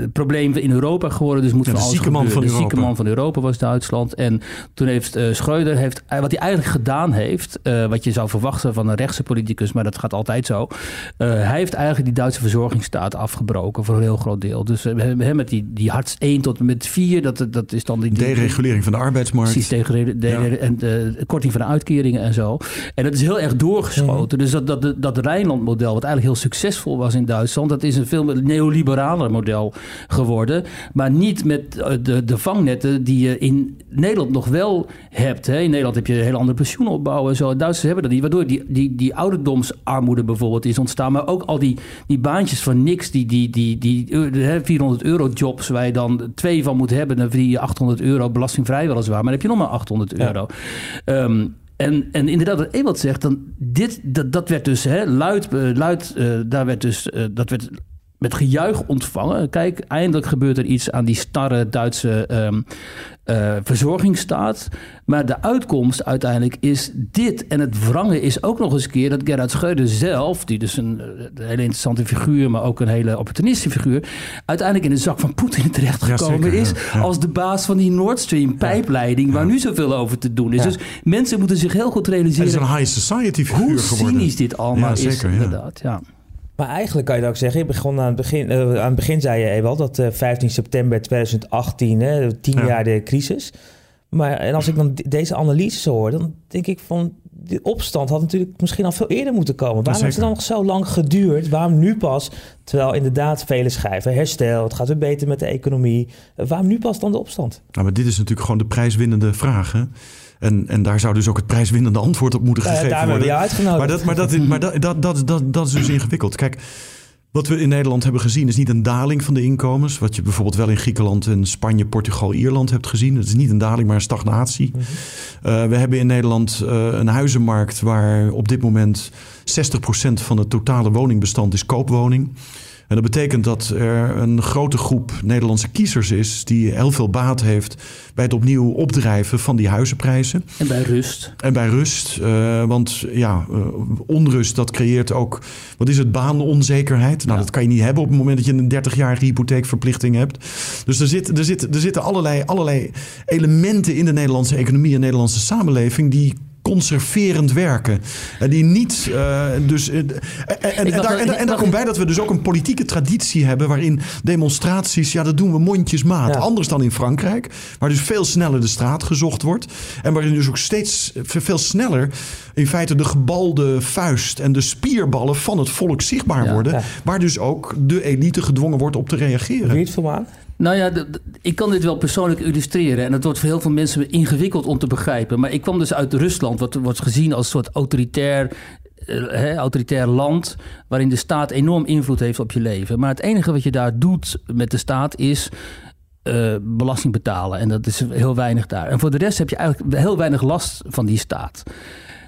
het probleem in Europa geworden. Dus moet Ja, van de zieke man van de zieke Europa. man van Europa was Duitsland. En toen heeft uh, Schreuder, heeft, eh, wat hij eigenlijk gedaan heeft, uh, wat je zou verwachten van een rechtse politicus, maar dat gaat altijd zo. Uh, hij heeft eigenlijk die Duitse verzorgingsstaat afgebroken voor een heel groot deel. Dus hebben met die, die Hartz 1 tot en met 4, dat, dat is dan die... die Deregulering van de arbeidsmarkt. Precies, tegen de, Ja. en de korting van de uitkeringen en zo. En dat is heel erg doorgeschoten. Dus dat, dat, dat Rijnland-model, wat eigenlijk heel succesvol was in Duitsland, dat is een veel neoliberaler model geworden. Maar niet met eh, de, de vangnetten die je in Nederland nog wel hebt. Hè. In Nederland heb je een hele andere pensioenopbouw en zo. Duitsers hebben dat niet. Waardoor die, die, die ouderdomsarmoede bijvoorbeeld is ontstaan. Maar ook al die, die baantjes van niks, die, die, die, die, die hè, 400 euro jobs waar je dan twee van moet hebben. Dan verdien je 800 euro belastingvrij weliswaar. Maar dan heb je nog maar 800 euro. Ja. Um, en, en inderdaad, wat Ewald zegt, dan dit, dat, dat werd dus hè, luid, uh, luid uh, daar werd dus, uh, dat werd met gejuich ontvangen. Kijk, eindelijk gebeurt er iets aan die starre Duitse um, uh, verzorgingsstaat. Maar de uitkomst uiteindelijk is dit. En het wrange is ook nog eens een keer dat Gerhard Schreuder zelf, die dus een, een, hele interessante figuur, maar ook een hele opportunistische figuur, uiteindelijk in de zak van Poetin terechtgekomen ja, is. Als de baas van die Nord Stream pijpleiding, waar nu zoveel over te doen is. Dus mensen moeten zich heel goed realiseren. Het is een high society figuur hoe geworden. cynisch dit allemaal is. Inderdaad, ja. Maar eigenlijk kan je dat ook zeggen. Je begon aan het begin, uh, aan het begin zei je Ewald dat uh, 15 september 2018, hè, tien ja. jaar de crisis. Maar en als ik dan deze analyse hoor, dan denk ik van de opstand had natuurlijk misschien al veel eerder moeten komen. Waarom heeft het dan nog zo lang geduurd? Waarom nu pas? Terwijl inderdaad vele schrijven herstel, het gaat weer beter met de economie. Waarom nu pas dan de opstand? Nou, maar dit is natuurlijk gewoon de prijswinnende vraag. Hè? En, en daar zou dus ook het prijswinnende antwoord op moeten gegeven daar worden. Daar uitgenodigd. Maar, dat, maar, dat, maar dat, dat, dat, dat, dat is dus ingewikkeld. Kijk, wat we in Nederland hebben gezien is niet een daling van de inkomens. Wat je bijvoorbeeld wel in Griekenland en Spanje, Portugal, Ierland hebt gezien. Het is niet een daling, maar een stagnatie. Mm -hmm. uh, we hebben in Nederland uh, een huizenmarkt waar op dit moment 60% van het totale woningbestand is koopwoning. En dat betekent dat er een grote groep Nederlandse kiezers is die heel veel baat heeft bij het opnieuw opdrijven van die huizenprijzen. En bij rust. En bij rust. Uh, want ja, uh, onrust dat creëert ook, wat is het, baanonzekerheid. Nou, ja. dat kan je niet hebben op het moment dat je een 30-jarige hypotheekverplichting hebt. Dus er, zit, er, zit, er zitten allerlei, allerlei elementen in de Nederlandse economie en Nederlandse samenleving die conserverend werken. En die niet. Uh, dus, uh, en, daar, en, en daar komt bij dat we dus ook een politieke traditie hebben. waarin demonstraties. ja, dat doen we mondjesmaat. Ja. Anders dan in Frankrijk. Waar dus veel sneller de straat gezocht wordt. En waarin dus ook steeds veel sneller. in feite de gebalde vuist. en de spierballen van het volk zichtbaar ja, worden. Ja. Waar dus ook de elite gedwongen wordt op te reageren. Het voor nou ja, ik kan dit wel persoonlijk illustreren. En het wordt voor heel veel mensen ingewikkeld om te begrijpen. Maar ik kwam dus uit Rusland, wat wordt gezien als een soort autoritair, hè, autoritair land. waarin de staat enorm invloed heeft op je leven. Maar het enige wat je daar doet met de staat is. Uh, belasting betalen. En dat is heel weinig daar. En voor de rest heb je eigenlijk heel weinig last van die staat.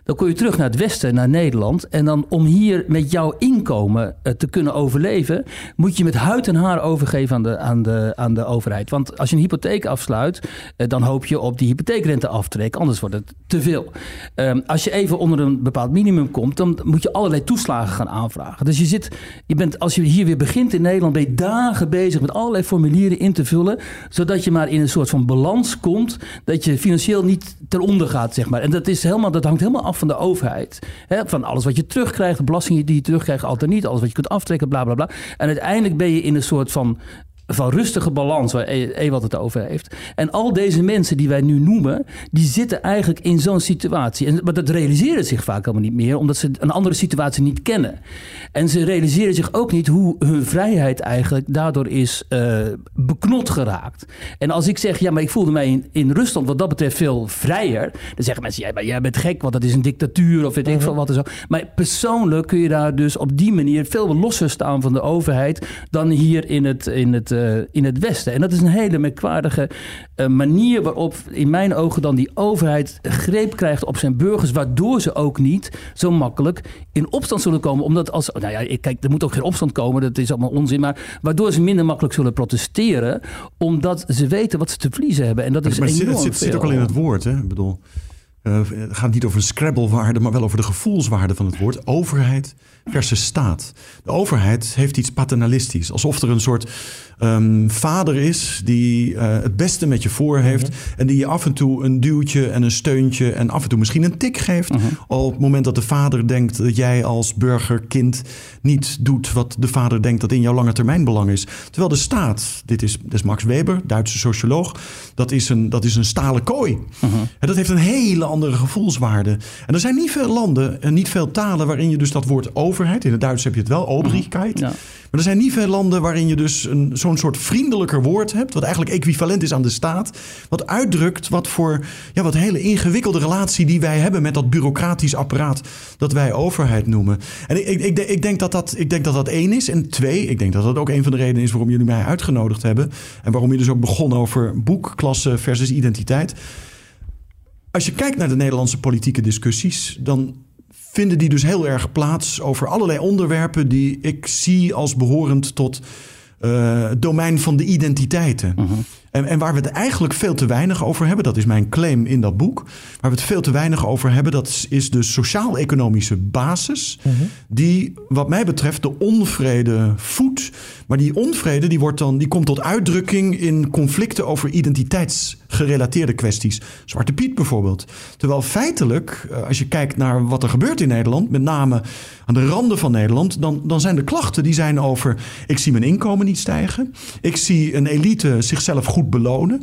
Dan kom je terug naar het westen, naar Nederland. En dan om hier met jouw inkomen uh, te kunnen overleven, moet je met huid en haar overgeven aan de, aan de, aan de overheid. Want als je een hypotheek afsluit, uh, dan hoop je op die hypotheekrente aftrek. Anders wordt het te veel. Um, als je even onder een bepaald minimum komt, dan moet je allerlei toeslagen gaan aanvragen. Dus je zit, je bent, als je hier weer begint in Nederland, ben je dagen bezig met allerlei formulieren in te vullen, zodat je maar in een soort van balans komt, dat je financieel niet ten onder gaat, zeg maar. En dat, is helemaal, dat hangt helemaal af van de overheid. He, van alles wat je terugkrijgt, de belastingen die je terugkrijgt, altijd niet. Alles wat je kunt aftrekken, bla bla bla. En uiteindelijk ben je in een soort van van rustige balans waar Ewald het over heeft. En al deze mensen die wij nu noemen, die zitten eigenlijk in zo'n situatie. En, maar dat realiseren zich vaak helemaal niet meer, omdat ze een andere situatie niet kennen. En ze realiseren zich ook niet hoe hun vrijheid eigenlijk daardoor is uh, beknot geraakt. En als ik zeg, ja, maar ik voelde mij in, in Rusland wat dat betreft veel vrijer, dan zeggen mensen, ja, maar jij bent gek, want dat is een dictatuur of weet ik veel wat en zo. Maar persoonlijk kun je daar dus op die manier veel losser staan van de overheid dan hier in het, in het uh, in het Westen. En dat is een hele merkwaardige uh, manier waarop in mijn ogen dan die overheid greep krijgt op zijn burgers, waardoor ze ook niet zo makkelijk in opstand zullen komen. Omdat als, nou ja, kijk, er moet ook geen opstand komen, dat is allemaal onzin, maar waardoor ze minder makkelijk zullen protesteren, omdat ze weten wat ze te verliezen hebben. En dat is maar het enorm zit, het zit ook al in het woord, hè? Ik bedoel. Uh, het gaat niet over de Scrabble-waarde, maar wel over de gevoelswaarde van het woord. Overheid versus staat. De overheid heeft iets paternalistisch. Alsof er een soort um, vader is die uh, het beste met je voor heeft. Uh-huh. En die je af en toe een duwtje en een steuntje en af en toe misschien een tik geeft. Uh-huh. Op het moment dat de vader denkt dat jij als burgerkind niet doet wat de vader denkt dat in jouw lange termijn belang is. Terwijl de staat, dit is, dit is Max Weber, Duitse socioloog, dat is een, dat is een stalen kooi. En dat heeft een hele andere gevoelswaarde. En er zijn niet veel landen en niet veel talen waarin je dus dat woord overheid, in het Duits heb je het wel, obrigkeit. Ja. Maar er zijn niet veel landen waarin je dus een, zo'n soort vriendelijker woord hebt, wat eigenlijk equivalent is aan de staat, wat uitdrukt wat voor ja, wat hele ingewikkelde relatie die wij hebben met dat bureaucratisch apparaat dat wij overheid noemen. En ik, ik, ik, denk, dat dat, ik denk dat dat één is. En twee, ik denk dat dat ook een van de redenen is waarom jullie mij uitgenodigd hebben. En waarom je dus ook begon over boekklasse versus identiteit. Als je kijkt naar de Nederlandse politieke discussies, dan vinden die dus heel erg plaats over allerlei onderwerpen die ik zie als behorend tot uh, domein van de identiteiten. Mhm. En, en, waar we het eigenlijk veel te weinig over hebben, dat is mijn claim in dat boek. Waar we het veel te weinig over hebben, dat is de sociaal-economische basis. Mhm. Die, wat mij betreft, de onvrede voedt. Maar die onvrede die wordt dan, die komt tot uitdrukking in conflicten over identiteitsgerelateerde kwesties. Zwarte Piet bijvoorbeeld. Terwijl feitelijk, eh, als je kijkt naar wat er gebeurt in Nederland, met name aan de randen van Nederland, dan, dan zijn de klachten die zijn over: ik zie mijn inkomen niet stijgen. Ik zie een elite zichzelf goed belonen.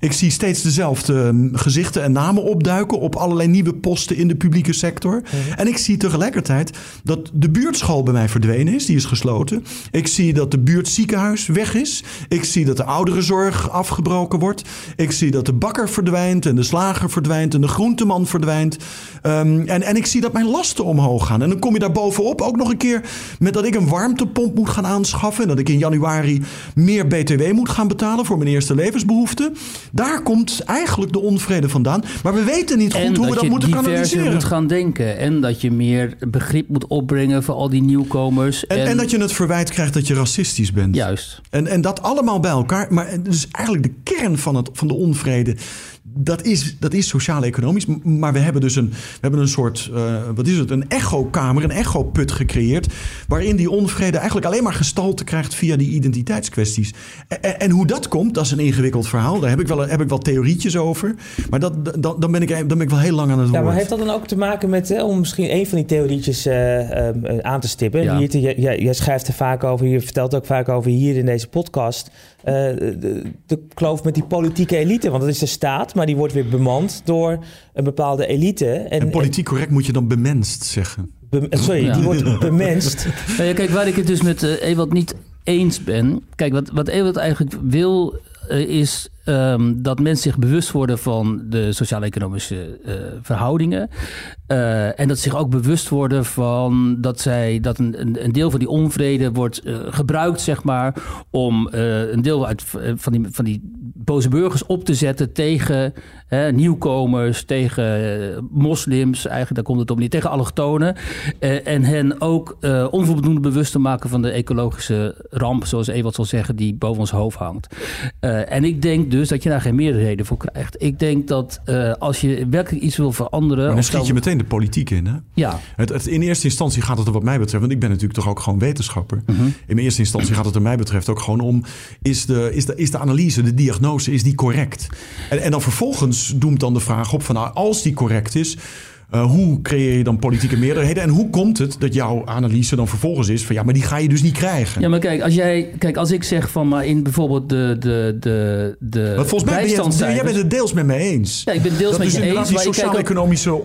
Ik zie steeds dezelfde mm, gezichten en namen opduiken op allerlei nieuwe posten in de publieke sector. En ik zie tegelijkertijd dat de buurtschool bij mij verdwenen is, die is gesloten. Ik zie dat de buurtziekenhuis weg is. Ik zie dat de ouderenzorg afgebroken wordt. Ik zie dat de bakker verdwijnt en de slager verdwijnt en de groenteman verdwijnt. Um, en, en ik zie dat mijn lasten omhoog gaan. En dan kom je daar bovenop ook nog een keer met dat ik een warmtepomp moet gaan aanschaffen. En dat ik in januari meer BTW moet gaan betalen voor mijn eerste levensbehoeften. Daar komt eigenlijk de onvrede vandaan. Maar we weten niet goed hoe we dat moeten kanaliseren. En moet gaan denken. En dat je meer begrip moet opbrengen voor al die nieuwkomers. En, en, dat je het verwijt krijgt dat je racistisch bent. Juist. En, en dat allemaal bij elkaar. Maar dus eigenlijk de kern van, het, van de onvrede dat is, dat is sociaal-economisch. Maar we hebben dus een, we hebben een soort, uh, wat is het, een echokamer, een echoput gecreëerd. Waarin die onvrede eigenlijk alleen maar gestalte krijgt via die identiteitskwesties. En, en, hoe dat komt, dat is een ingewikkeld verhaal. Daar heb ik wel, heb ik wel theorietjes over. Maar dat, dat, dan, ben ik, dan ben ik wel heel lang aan het woord. Ja, maar heeft dat dan ook te maken met, om misschien een van die theorietjes uh, uh, aan te stippen? Ja. Jij schrijft er vaak over, je vertelt ook vaak over hier in deze podcast. De, de kloof met die politieke elite, want dat is de staat maar die wordt weer bemand door een bepaalde elite. En, en politiek correct moet je dan bemenst zeggen. sorry, die wordt bemenst. Nou ja, kijk, waar ik het dus met uh, Ewald niet eens ben. Kijk, wat, wat Ewald eigenlijk wil, uh, is um, dat mensen zich bewust worden van de sociaal-economische uh, verhoudingen. Uh, en dat zich ook bewust worden van dat, zij, dat een, een, deel van die onvrede wordt uh, gebruikt, zeg maar, om een deel uit, van, die, van die boze burgers op te zetten tegen nieuwkomers, tegen moslims, eigenlijk daar komt het op niet, tegen allochtonen. en hen ook onvoldoende bewust te maken van de ecologische ramp, zoals Ewald zal zeggen, die boven ons hoofd hangt. en ik denk dus dat je daar geen meerderheden voor krijgt. Ik denk dat uh, als je werkelijk iets wil veranderen. Maar dan schiet je meteen de politiek in. Hè? Ja. Het, het, in eerste instantie gaat het er wat mij betreft, want ik ben natuurlijk toch ook gewoon wetenschapper. Mm -hmm. In eerste instantie gaat het er mij betreft ook gewoon om: is de, is de, is de analyse, de diagnose, is die correct? En, en dan vervolgens doemt dan de vraag op van nou, als die correct is. Uh, hoe creëer je dan politieke meerderheden? En hoe komt het dat jouw analyse dan vervolgens is van ja, maar die ga je dus niet krijgen? Ja, maar kijk, als jij, kijk, als ik zeg van maar in bijvoorbeeld de de de de. Maar volgens mij ben je, jij bent het deels met me eens. Ja, ik ben het deels dat met je eens. Die sociaal-economische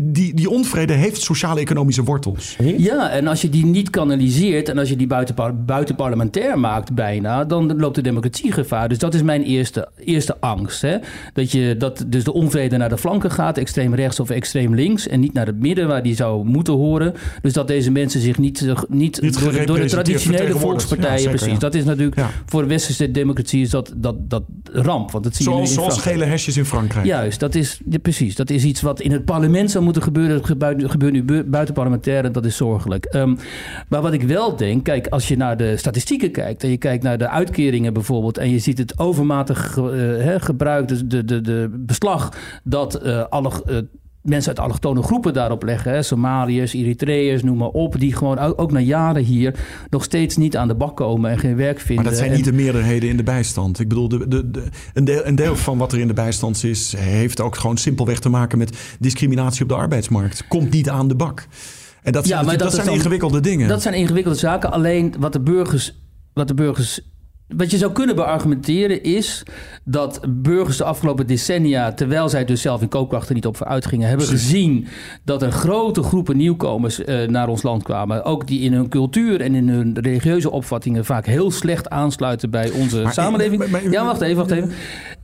die, die onvrede heeft sociaal-economische wortels. Ja, en als je die niet kanaliseert en als je die buiten, buiten parlementair maakt bijna, dan loopt de democratie gevaar. Dus dat is mijn eerste, eerste angst. Hè? Dat je dat dus de onvrede naar de flanken gaat, extreem rechts of extreem links en niet naar het midden waar die zou moeten horen. Dus dat deze mensen zich niet, niet, niet door, door, de traditionele volkspartijen, ja, precies. Ja. Dat is natuurlijk voor de westerse democratie is dat, dat, dat ramp. Want dat zie zoals, je nu in zoals gele hesjes in Frankrijk. Juist, dat is, precies. Dat is iets wat in het parlement zou moeten gebeuren. Dat gebeurt, nu buitenparlementair en dat is zorgelijk. Um, maar wat ik wel denk, kijk, als je naar de statistieken kijkt en je kijkt naar de uitkeringen bijvoorbeeld en je ziet het overmatig uh, he, gebruik, de, de, de, de beslag dat uh, alle uh, mensen uit allochtone groepen daarop leggen. Hè? Somaliërs, Eritreërs, noem maar op. Die gewoon ook na jaren hier nog steeds niet aan de bak komen en geen werk vinden. Maar dat zijn niet de meerderheden in de bijstand. Ik bedoel, de, de, de, een, deel, een deel van wat er in de bijstand is... heeft ook gewoon simpelweg te maken met discriminatie op de arbeidsmarkt. Komt niet aan de bak. En dat zijn, ja, maar dat, dat zijn dan, ingewikkelde dingen. Dat zijn ingewikkelde zaken. Alleen wat de burgers... Wat de burgers wat je zou kunnen beargumenteren is dat burgers de afgelopen decennia, terwijl zij dus zelf in koopkrachten niet op vooruit gingen, hebben gezien dat er grote groepen nieuwkomers uh, naar ons land kwamen. Ook die in hun cultuur en in hun religieuze opvattingen vaak heel slecht aansluiten bij onze maar, samenleving. Maar, maar, ja, wacht even, wacht even.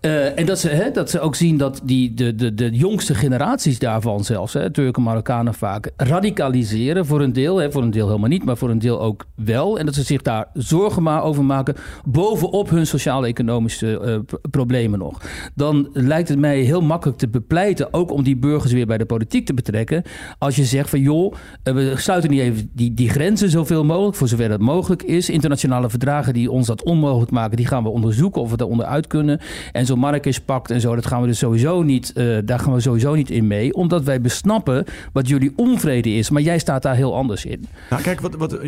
Uh, en dat ze, hè, dat ze ook zien dat die, de, de, de jongste generaties daarvan zelfs, hè, Turken, Marokkanen vaak, radicaliseren voor een deel. Hè, voor een deel helemaal niet, maar voor een deel ook wel. En dat ze zich daar zorgen maar over maken, bovenop hun sociaal-economische uh, problemen nog. Dan lijkt het mij heel makkelijk te bepleiten, ook om die burgers weer bij de politiek te betrekken. Als je zegt van joh, uh, we sluiten niet even die, die grenzen zoveel mogelijk, voor zover dat mogelijk is. Internationale verdragen die ons dat onmogelijk maken, die gaan we onderzoeken of we daar onderuit kunnen. En zo'n Marrakesh-pact en zo, dat gaan we dus sowieso niet, uh, daar gaan we sowieso niet in mee. Omdat wij besnappen wat jullie onvrede is. Maar jij staat daar heel anders in. Nou, kijk, wat, wat,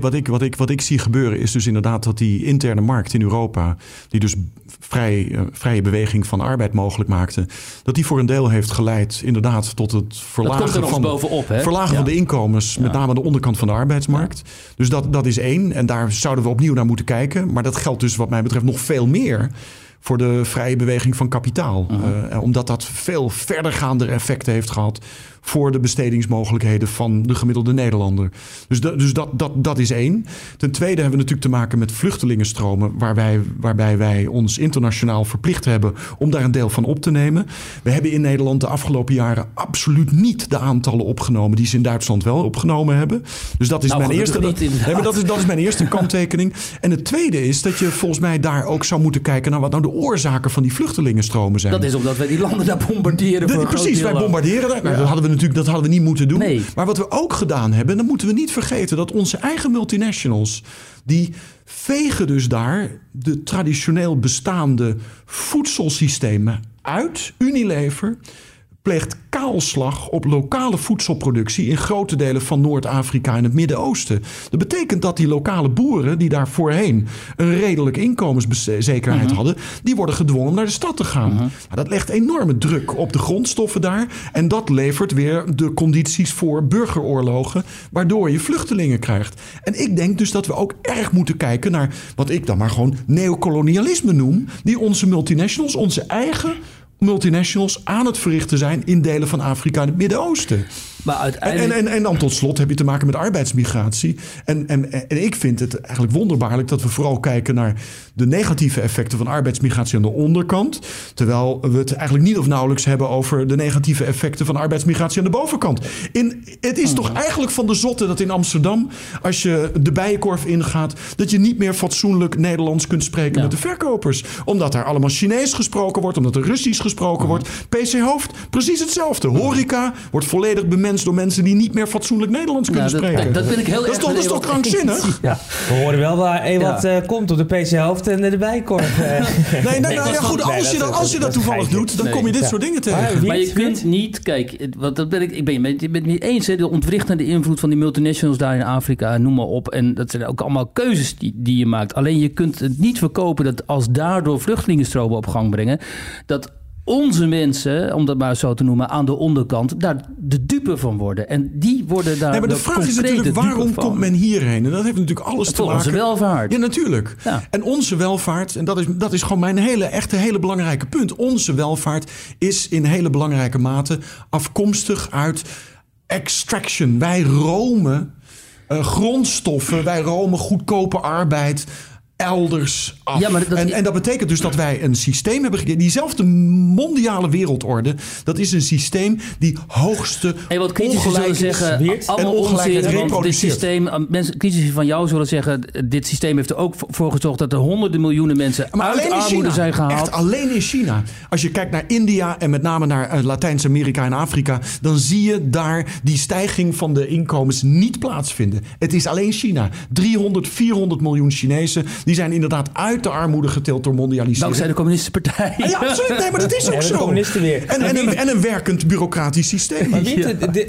wat, ik, wat, ik, wat ik zie gebeuren is dus inderdaad dat die interne markt in Europa, die dus vrij, uh, vrije beweging van arbeid mogelijk maakte, dat die voor een deel heeft geleid inderdaad tot het verlagen, van, bovenop, hè? verlagen ja. van de inkomens, met name aan de onderkant van de arbeidsmarkt. Dus dat, dat is één. En daar zouden we opnieuw naar moeten kijken. Maar dat geldt dus wat mij betreft nog veel meer voor de vrije beweging van kapitaal. Uh, omdat dat veel verdergaande effecten heeft gehad voor de bestedingsmogelijkheden van de gemiddelde Nederlander. Dus, dus dat, dat, dat is één. Ten tweede hebben we natuurlijk te maken met vluchtelingenstromen, waarbij, waarbij wij ons internationaal verplicht hebben om daar een deel van op te nemen. We hebben in Nederland de afgelopen jaren absoluut niet de aantallen opgenomen die ze in Duitsland wel opgenomen hebben. Dus dat is Nou, mijn eerste. niet, nee, maar dat, is, dat is mijn eerste kanttekening. En het tweede is dat je volgens mij daar ook zou moeten kijken naar wat nou de oorzaken van die vluchtelingenstromen zijn. Dat is omdat wij die landen daar bombarderen. De- precies, wij ook. bombarderen daar. Nou, dat hadden we natuurlijk dat hadden we niet moeten doen. Nee. Maar wat we ook gedaan hebben, dan moeten we niet vergeten dat onze eigen multinationals, die vegen dus daar de traditioneel bestaande voedselsystemen uit. Unilever pleegt kaalslag op lokale voedselproductie in grote delen van Noord-Afrika en het Midden-Oosten. Dat betekent dat die lokale boeren, die daar voorheen een redelijk inkomenszekerheid hadden, die worden gedwongen om naar de stad te gaan. Nou, dat legt enorme druk op de grondstoffen daar. En dat levert weer de condities voor burgeroorlogen, waardoor je vluchtelingen krijgt. En ik denk dus dat we ook erg moeten kijken naar wat ik dan maar gewoon neocolonialisme noem, die onze multinationals, onze eigen multinationals aan het verrichten zijn in delen van Afrika en het Midden-Oosten. Maar En, uiteindelijk... en, en, en dan tot slot heb je te maken met arbeidsmigratie. En, en, en ik vind het eigenlijk wonderbaarlijk dat we vooral kijken naar de negatieve effecten van arbeidsmigratie aan de onderkant. Terwijl we het eigenlijk niet of nauwelijks hebben over de negatieve effecten van arbeidsmigratie aan de bovenkant. In, het is toch eigenlijk van de zotte dat in Amsterdam, als je de bijenkorf ingaat, dat je niet meer fatsoenlijk Nederlands kunt spreken Ja. met de verkopers. Omdat daar allemaal Chinees gesproken wordt, omdat er Russisch gesproken wordt. PC Hoofd, precies hetzelfde. Horeca wordt volledig door mensen die niet meer fatsoenlijk Nederlands kunnen Nou, dat- spreken. dat ben ik heel dat is erg toch, dat is toch krankzinnig? Ja, we horen wel waar Ewald Ja. eh, komt op de PC-hoofd en de bijkorf. eh. Nee, nee, nou, dat ja, goed, als, je dat- als je dat- toevallig doet, dan Nee. kom je dit Ja. soort dingen tegen. Maar je kunt niet, kijk, want dat ben ik, ik ben je met, je bent het niet eens, hè, de ontwrichtende invloed van die multinationals daar in Afrika, noem maar op. En dat zijn ook allemaal keuzes die, die je maakt. Alleen je kunt het niet verkopen dat als daardoor vluchtelingenstromen op gang brengen, dat onze mensen, om dat maar zo te noemen, aan de onderkant, daar de dupe van worden. En die worden daar Nee, maar de vraag is natuurlijk, waarom komt men hierheen? En dat heeft natuurlijk alles te Voor onze maken... welvaart. Ja, natuurlijk. Ja. En onze welvaart, en dat is, dat is gewoon mijn hele, echt een hele belangrijke punt. Onze welvaart is in hele belangrijke mate afkomstig uit extraction. Wij romen eh, grondstoffen, wij romen goedkope arbeid elders af. Ja, maar dat- en, en dat betekent dus dat wij een systeem hebben gekregen. Diezelfde mondiale wereldorde, dat is een systeem die hoogste En wat critici zullen ongelijkheid zeggen, allemaal ongelijkheid onzin, want dit reproduceert. systeem, eh, mensen, critici van jou zullen zeggen, dit systeem heeft er ook voor gezorgd dat er honderden miljoenen mensen Maar uit alleen in armoede China. zijn gehaald. Echt alleen in China. Als je kijkt naar India en met name naar eh, Latijns-Amerika en Afrika, dan zie je daar die stijging van de inkomens niet plaatsvinden. Het is alleen China. 300, 400 miljoen Chinezen, die zijn inderdaad uit de armoede getild door mondialisering. Dankzij de communistische partij. Ja, absoluut. Nee, maar dat is ook de zo. communisten weer. En, en, een, en een werkend bureaucratisch systeem. Maar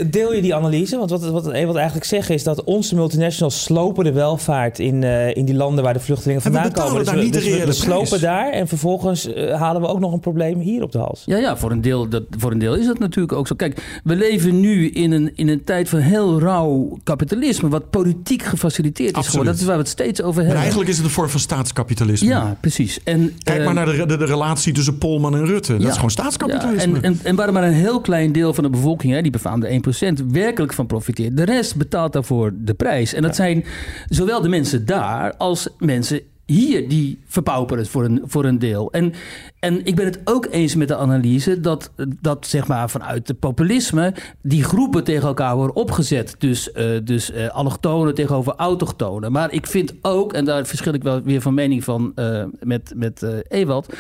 deel je die analyse? Want wat, wat Ewald eigenlijk zegt is dat onze multinationals slopen de welvaart in, eh, in die landen waar de vluchtelingen vandaan komen. daar we, niet de dus we- slopen prijs. daar en vervolgens eh, halen we ook nog een probleem hier op de hals. Ja, ja voor, een deel, dat, voor een deel is dat natuurlijk ook zo. Kijk, we leven nu in een, in een tijd van heel rauw kapitalisme, wat politiek gefaciliteerd is geworden. Dat is waar we het steeds over Maar hebben. eigenlijk is het een vorm van staatskapitalisme. Ja, precies. En, Kijk eh, maar naar de, de, de relatie tussen Polman en Rutte. Dat Ja. is gewoon staatskapitalisme. Ja, en, en, en waar maar een heel klein deel van de bevolking, hè, die befaamde 1%, werkelijk van profiteert. De rest betaalt daarvoor de prijs. En dat zijn zowel de mensen daar als mensen hier die verpauperen voor een, voor een deel. En, en ik ben het ook eens met de analyse dat, dat zeg maar vanuit het populisme die groepen tegen elkaar worden opgezet. Dus, uh, dus uh, allochtonen tegenover autochtonen. Maar ik vind ook, en daar verschil ik wel weer van mening van uh, met, met Ewald,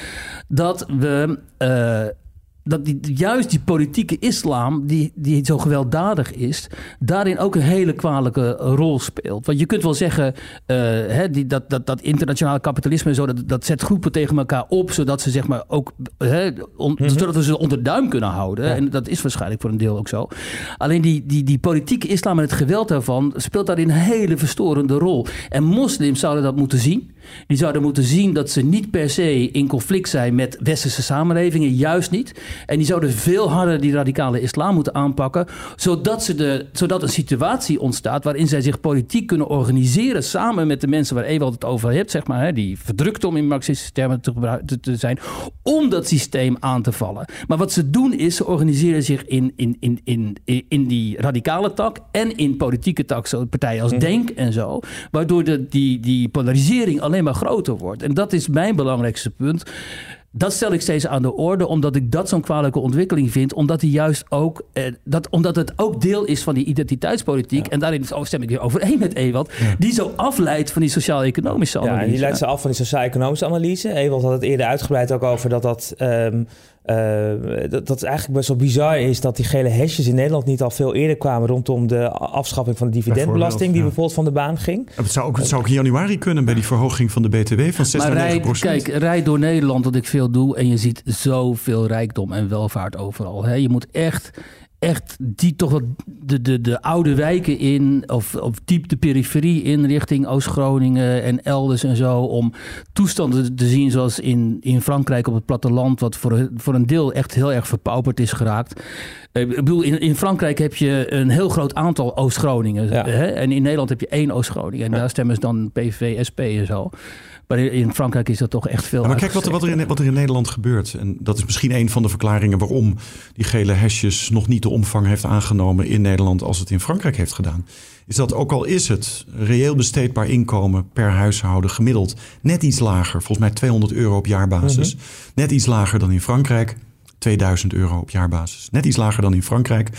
dat we dat die, juist die politieke islam, die, die zo gewelddadig is, daarin ook een hele kwalijke rol speelt. Want je kunt wel zeggen, uh, hè, die, dat, dat, dat internationale kapitalisme, zo, dat, dat zet groepen tegen elkaar op, zodat ze zeg maar ook, hè, on, mm -hmm. zodat we ze onder duim kunnen houden. Ja. En dat is waarschijnlijk voor een deel ook zo. Alleen die, die, die politieke islam en het geweld daarvan speelt daarin een hele verstorende rol. En moslims zouden dat moeten zien. Die zouden moeten zien dat ze niet per se in conflict zijn met westerse samenlevingen, juist niet. En die zouden veel harder die radicale islam moeten aanpakken, zodat, ze de, zodat een situatie ontstaat waarin zij zich politiek kunnen organiseren samen met de mensen waar Ewald het over heeft, zeg maar, hè, die verdrukt om in marxistische termen te, te, te, zijn, om dat systeem aan te vallen. Maar wat ze doen is, ze organiseren zich in, in, in, in, in die radicale tak en in politieke tak, zo partijen als Denk en zo, waardoor de, die, die polarisering alleen maar groter wordt. En dat is mijn belangrijkste punt. Dat stel ik steeds aan de orde, omdat ik dat zo'n kwalijke ontwikkeling vind. Omdat, die juist ook, eh, dat, omdat het ook deel is van die identiteitspolitiek. En daarin stem ik weer overeen met Ewald. Ja. Die zo afleidt van die sociaal-economische analyse. Ja, die leidt ze af van die sociaal-economische analyse. Ewald had het eerder uitgebreid ook over dat dat... Um, uh, dat, dat eigenlijk best wel bizar is dat die gele hesjes in Nederland niet al veel eerder kwamen rondom de afschaffing van de dividendbelasting, die ja. bijvoorbeeld van de baan ging. Het zou ook, het zou ook in januari kunnen bij die verhoging van de BTW van 6 maar naar 9 rij, procent. Kijk, rijd door Nederland, wat ik veel doe, en je ziet zoveel rijkdom en welvaart overal. Hè. Je moet echt echt die toch wat de, de, de oude wijken in, of, of diep de periferie in richting Oost-Groningen en elders en zo, om toestanden te zien zoals in, in Frankrijk op het platteland, wat voor, voor een deel echt heel erg verpauperd is geraakt. Ik bedoel, in, in Frankrijk heb je een heel groot aantal Oost-Groningen. Ja. En in Nederland heb je één Oost-Groningen. En Ja. daar stemmen ze dan PV, SP en zo. Maar in Frankrijk is dat toch echt veel. Ja, maar kijk wat er, wat, er in, wat er in Nederland gebeurt. En dat is misschien een van de verklaringen waarom die gele hesjes nog niet de omvang heeft aangenomen in Nederland als het in Frankrijk heeft gedaan. Is dat ook al is het reëel besteedbaar inkomen per huishouden gemiddeld net iets lager, volgens mij 200 euro op jaarbasis. Net iets lager dan in Frankrijk, 2000 euro op jaarbasis. Net iets lager dan in Frankrijk.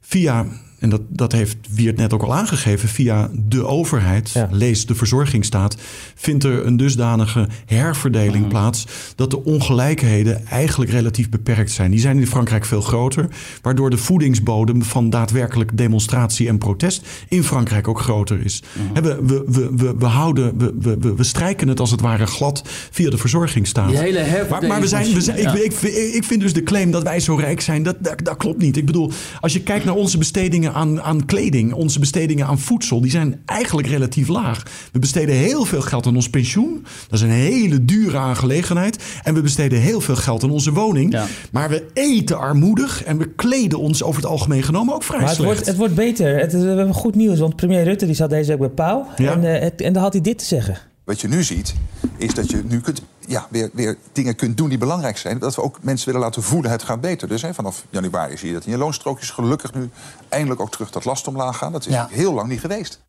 Via en dat, dat heeft Wiert net ook al aangegeven, via de overheid, Ja. lees de verzorgingsstaat, vindt er een dusdanige herverdeling plaats dat de ongelijkheden eigenlijk relatief beperkt zijn. Die zijn in Frankrijk veel groter, waardoor de voedingsbodem van daadwerkelijk demonstratie en protest in Frankrijk ook groter is. Hè, We, we, we, we, we, houden, we, we, we, strijken het als het ware glad via de verzorgingsstaat. Die hele Maar, maar we zijn, we zijn, ik, Ja. ik, ik, ik vind dus de claim dat wij zo rijk zijn, dat, dat, dat klopt niet. Ik bedoel, als je kijkt naar onze bestedingen aan, aan kleding, onze bestedingen aan voedsel, die zijn eigenlijk relatief laag. We besteden heel veel geld aan ons pensioen. Dat is een hele dure aangelegenheid. En we besteden heel veel geld aan onze woning. Ja. Maar we eten armoedig en we kleden ons over het algemeen genomen ook vrij Maar het slecht. wordt, het wordt beter. Het, we hebben goed nieuws, want premier Rutte die zat deze week bij Pauw. Ja. En, eh, het, en daar had hij dit te zeggen. Wat je nu ziet, is dat je nu kunt, ja, weer, weer dingen kunt doen die belangrijk zijn. Dat we ook mensen willen laten voelen, het gaat beter. Dus hè, vanaf januari zie je dat in je loonstrookjes gelukkig nu eindelijk ook terug dat last omlaag gaan. Dat is Ja. heel lang niet geweest.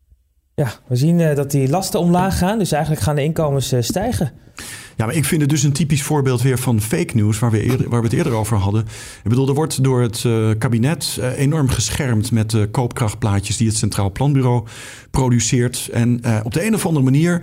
Ja, we zien eh, dat die lasten omlaag gaan. Dus eigenlijk gaan de inkomens eh, stijgen. Ja, maar ik vind het dus een typisch voorbeeld weer van fake news, waar we, eerder, waar we het eerder over hadden. Ik bedoel, er wordt door het eh, kabinet eh, enorm geschermd met de koopkrachtplaatjes die het Centraal Planbureau produceert. En eh, op de een of andere manier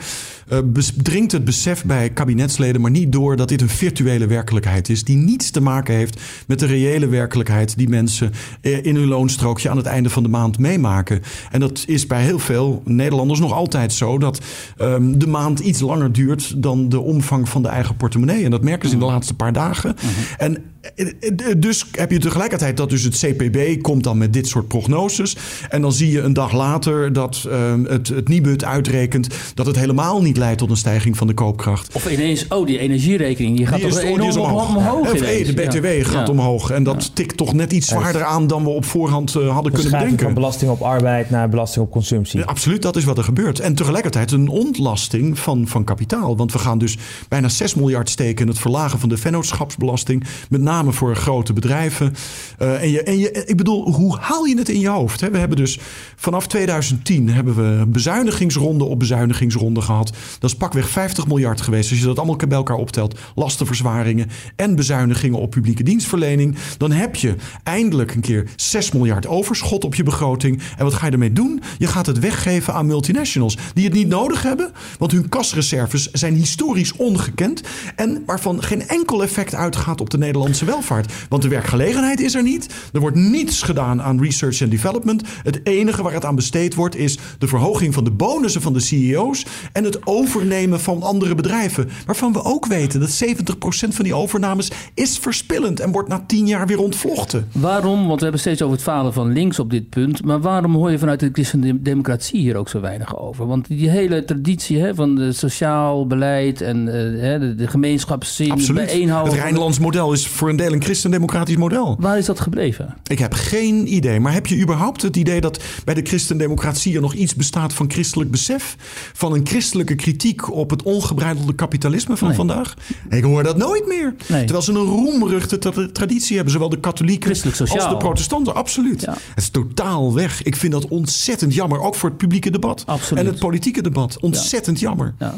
dringt het besef bij kabinetsleden maar niet door dat dit een virtuele werkelijkheid is, die niets te maken heeft met de reële werkelijkheid die mensen in hun loonstrookje aan het einde van de maand meemaken. En dat is bij heel veel Nederlanders nog altijd zo dat ehm, de maand iets langer duurt dan de omvang van de eigen portemonnee. En dat merken ze in de laatste paar dagen. En eh, eh, dus heb je tegelijkertijd dat dus het CPB komt dan met dit soort prognoses. En dan zie je een dag later dat ehm, het, het Nibud uitrekent dat het helemaal niet leidt tot een stijging van de koopkracht. Of ineens, oh, die energierekening die gaat Die toch is, die enorm is omhoog. omhoog ineens. de BTW Ja. gaat Ja. omhoog. En dat tikt toch net iets zwaarder aan dan we op voorhand eh, hadden kunnen Verschuiving van bedenken. belasting op arbeid naar belasting op consumptie. Ja, absoluut, dat is wat er gebeurt. En tegelijkertijd een ontlasting van, van kapitaal. Want we gaan dus bijna 6 miljard steken in het verlagen van de vennootschapsbelasting. Met name voor grote bedrijven. Uh, en je, en je, ik bedoel, hoe haal je het in je hoofd? Hè? We hebben dus vanaf 2010 hebben we bezuinigingsronde op bezuinigingsronde gehad. Dat is pakweg 50 miljard geweest. Als je dat allemaal bij elkaar optelt, lastenverzwaringen en bezuinigingen op publieke dienstverlening. Dan heb je eindelijk een keer 6 miljard overschot op je begroting. En wat ga je ermee doen? Je gaat het weggeven aan multinationals die het niet nodig hebben, want hun kasreserves zijn historisch ongekend en waarvan geen enkel effect uitgaat op de Nederlandse welvaart. Want de werkgelegenheid is er niet. Er wordt niets gedaan aan research and development. Het enige waar het aan besteed wordt is de verhoging van de bonussen van de CEO's en het overnemen van andere bedrijven. Waarvan we ook weten dat 70% van die overnames is verspillend en wordt na 10 jaar weer ontvlochten. Waarom? Want we hebben steeds over het falen van links op dit punt. Maar waarom hoor je vanuit de christendemocratie hier ook zo weinig over? Want die hele traditie hè, van sociaal beleid en uh, de, de gemeenschapszin, Absoluut. Het Rijnlands model is voor een deel een christendemocratisch model. Waar is dat gebleven? Ik heb geen idee. Maar heb je überhaupt het idee dat bij de christendemocratie er nog iets bestaat van christelijk besef? Van een christelijke kritiek op het ongebreidelde kapitalisme van vandaag? Ik hoor dat nooit meer. Terwijl ze een roemruchte traditie hebben, zowel de katholieken als de protestanten. Absoluut. Het is totaal weg. Ik vind dat ontzettend jammer, ook voor het publieke debat. Absoluut. En het politieke debat. Ontzettend jammer. Ja.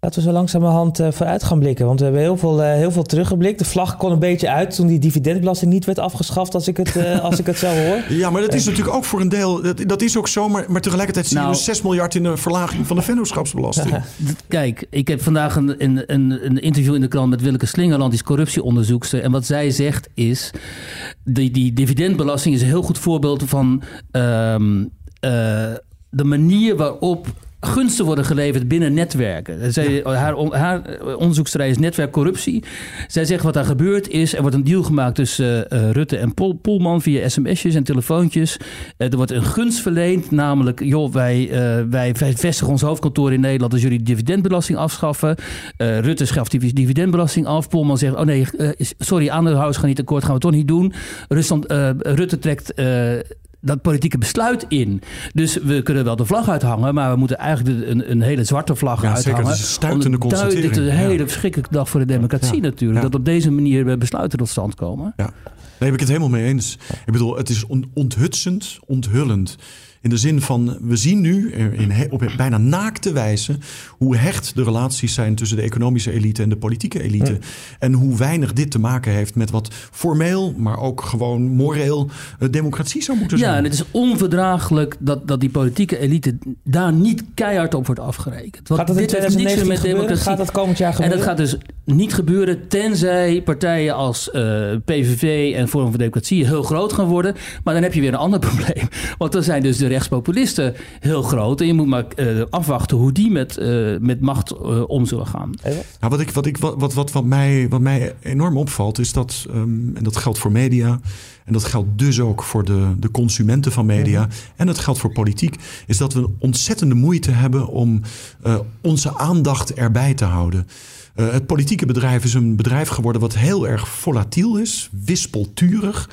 Laten we zo langzamerhand uh, vooruit gaan blikken. Want we hebben heel veel, uh, heel veel teruggeblikt. De vlag kon een beetje uit toen die dividendbelasting niet werd afgeschaft, als ik het, uh, als ik het zo hoor. Ja, maar dat is natuurlijk ook voor een deel. Dat, dat is ook zo, maar, maar tegelijkertijd zie je nou, dus 6 miljard in de verlaging van de vennootschapsbelasting. Kijk, ik heb vandaag een, een, een, interview in de krant met Willeke Slingerland, die is corruptieonderzoekster. En wat zij zegt is: die, die dividendbelasting is een heel goed voorbeeld van. Um, de manier waarop gunsten worden geleverd binnen netwerken. Zij, haar, haar onderzoeksterrein is netwerkcorruptie. Zij zegt wat daar gebeurt is... er wordt een deal gemaakt tussen uh, Rutte en Pol, Poelman... via sms'jes en telefoontjes. Uh, er wordt een gunst verleend, namelijk... joh, wij, uh, wij vestigen ons hoofdkantoor in Nederland... als jullie dividendbelasting afschaffen. Rutte schaft die dividendbelasting af. Poelman zegt, oh nee, sorry, aandeelhouders gaan niet akkoord... gaan we toch niet doen. Rusland, Rutte trekt dat politieke besluit in. Dus we kunnen wel de vlag uithangen, maar we moeten eigenlijk een, een hele zwarte vlag ja, uithangen. Zeker, is een stuitende constatering. Dit is een hele verschrikkelijke dag voor de democratie natuurlijk. Dat op deze manier besluiten tot stand komen. Ja. Daar heb ik het helemaal mee eens. Ik bedoel, het is onthutsend, onthullend. In de zin van, we zien nu in, op bijna naakte wijze hoe hecht de relaties zijn tussen de economische elite en de politieke elite. En hoe weinig dit te maken heeft met wat formeel, maar ook gewoon moreel uh, democratie zou moeten zijn. Ja, en het is onverdraaglijk dat, dat die politieke elite daar niet keihard op wordt afgerekend. Want gaat dat in dit heeft niks met democratie. Gaat dat komend jaar gebeuren? En dat gaat dus niet gebeuren tenzij partijen als uh, PVV en Forum voor Democratie heel groot gaan worden. Maar dan heb je weer een ander probleem. Want dan zijn dus de rechtspopulisten heel groot. En je moet maar uh, afwachten hoe die met, uh, met macht uh, om zullen gaan. Nou, wat, ik, wat, ik, wat, wat, wat, mij, wat mij enorm opvalt is dat, um, en dat geldt voor media... en dat geldt dus ook voor de, de consumenten van media... En dat geldt voor politiek... is dat we een ontzettende moeite hebben om onze aandacht erbij te houden... Uh, het politieke bedrijf is een bedrijf geworden wat heel erg volatiel is, wispelturig.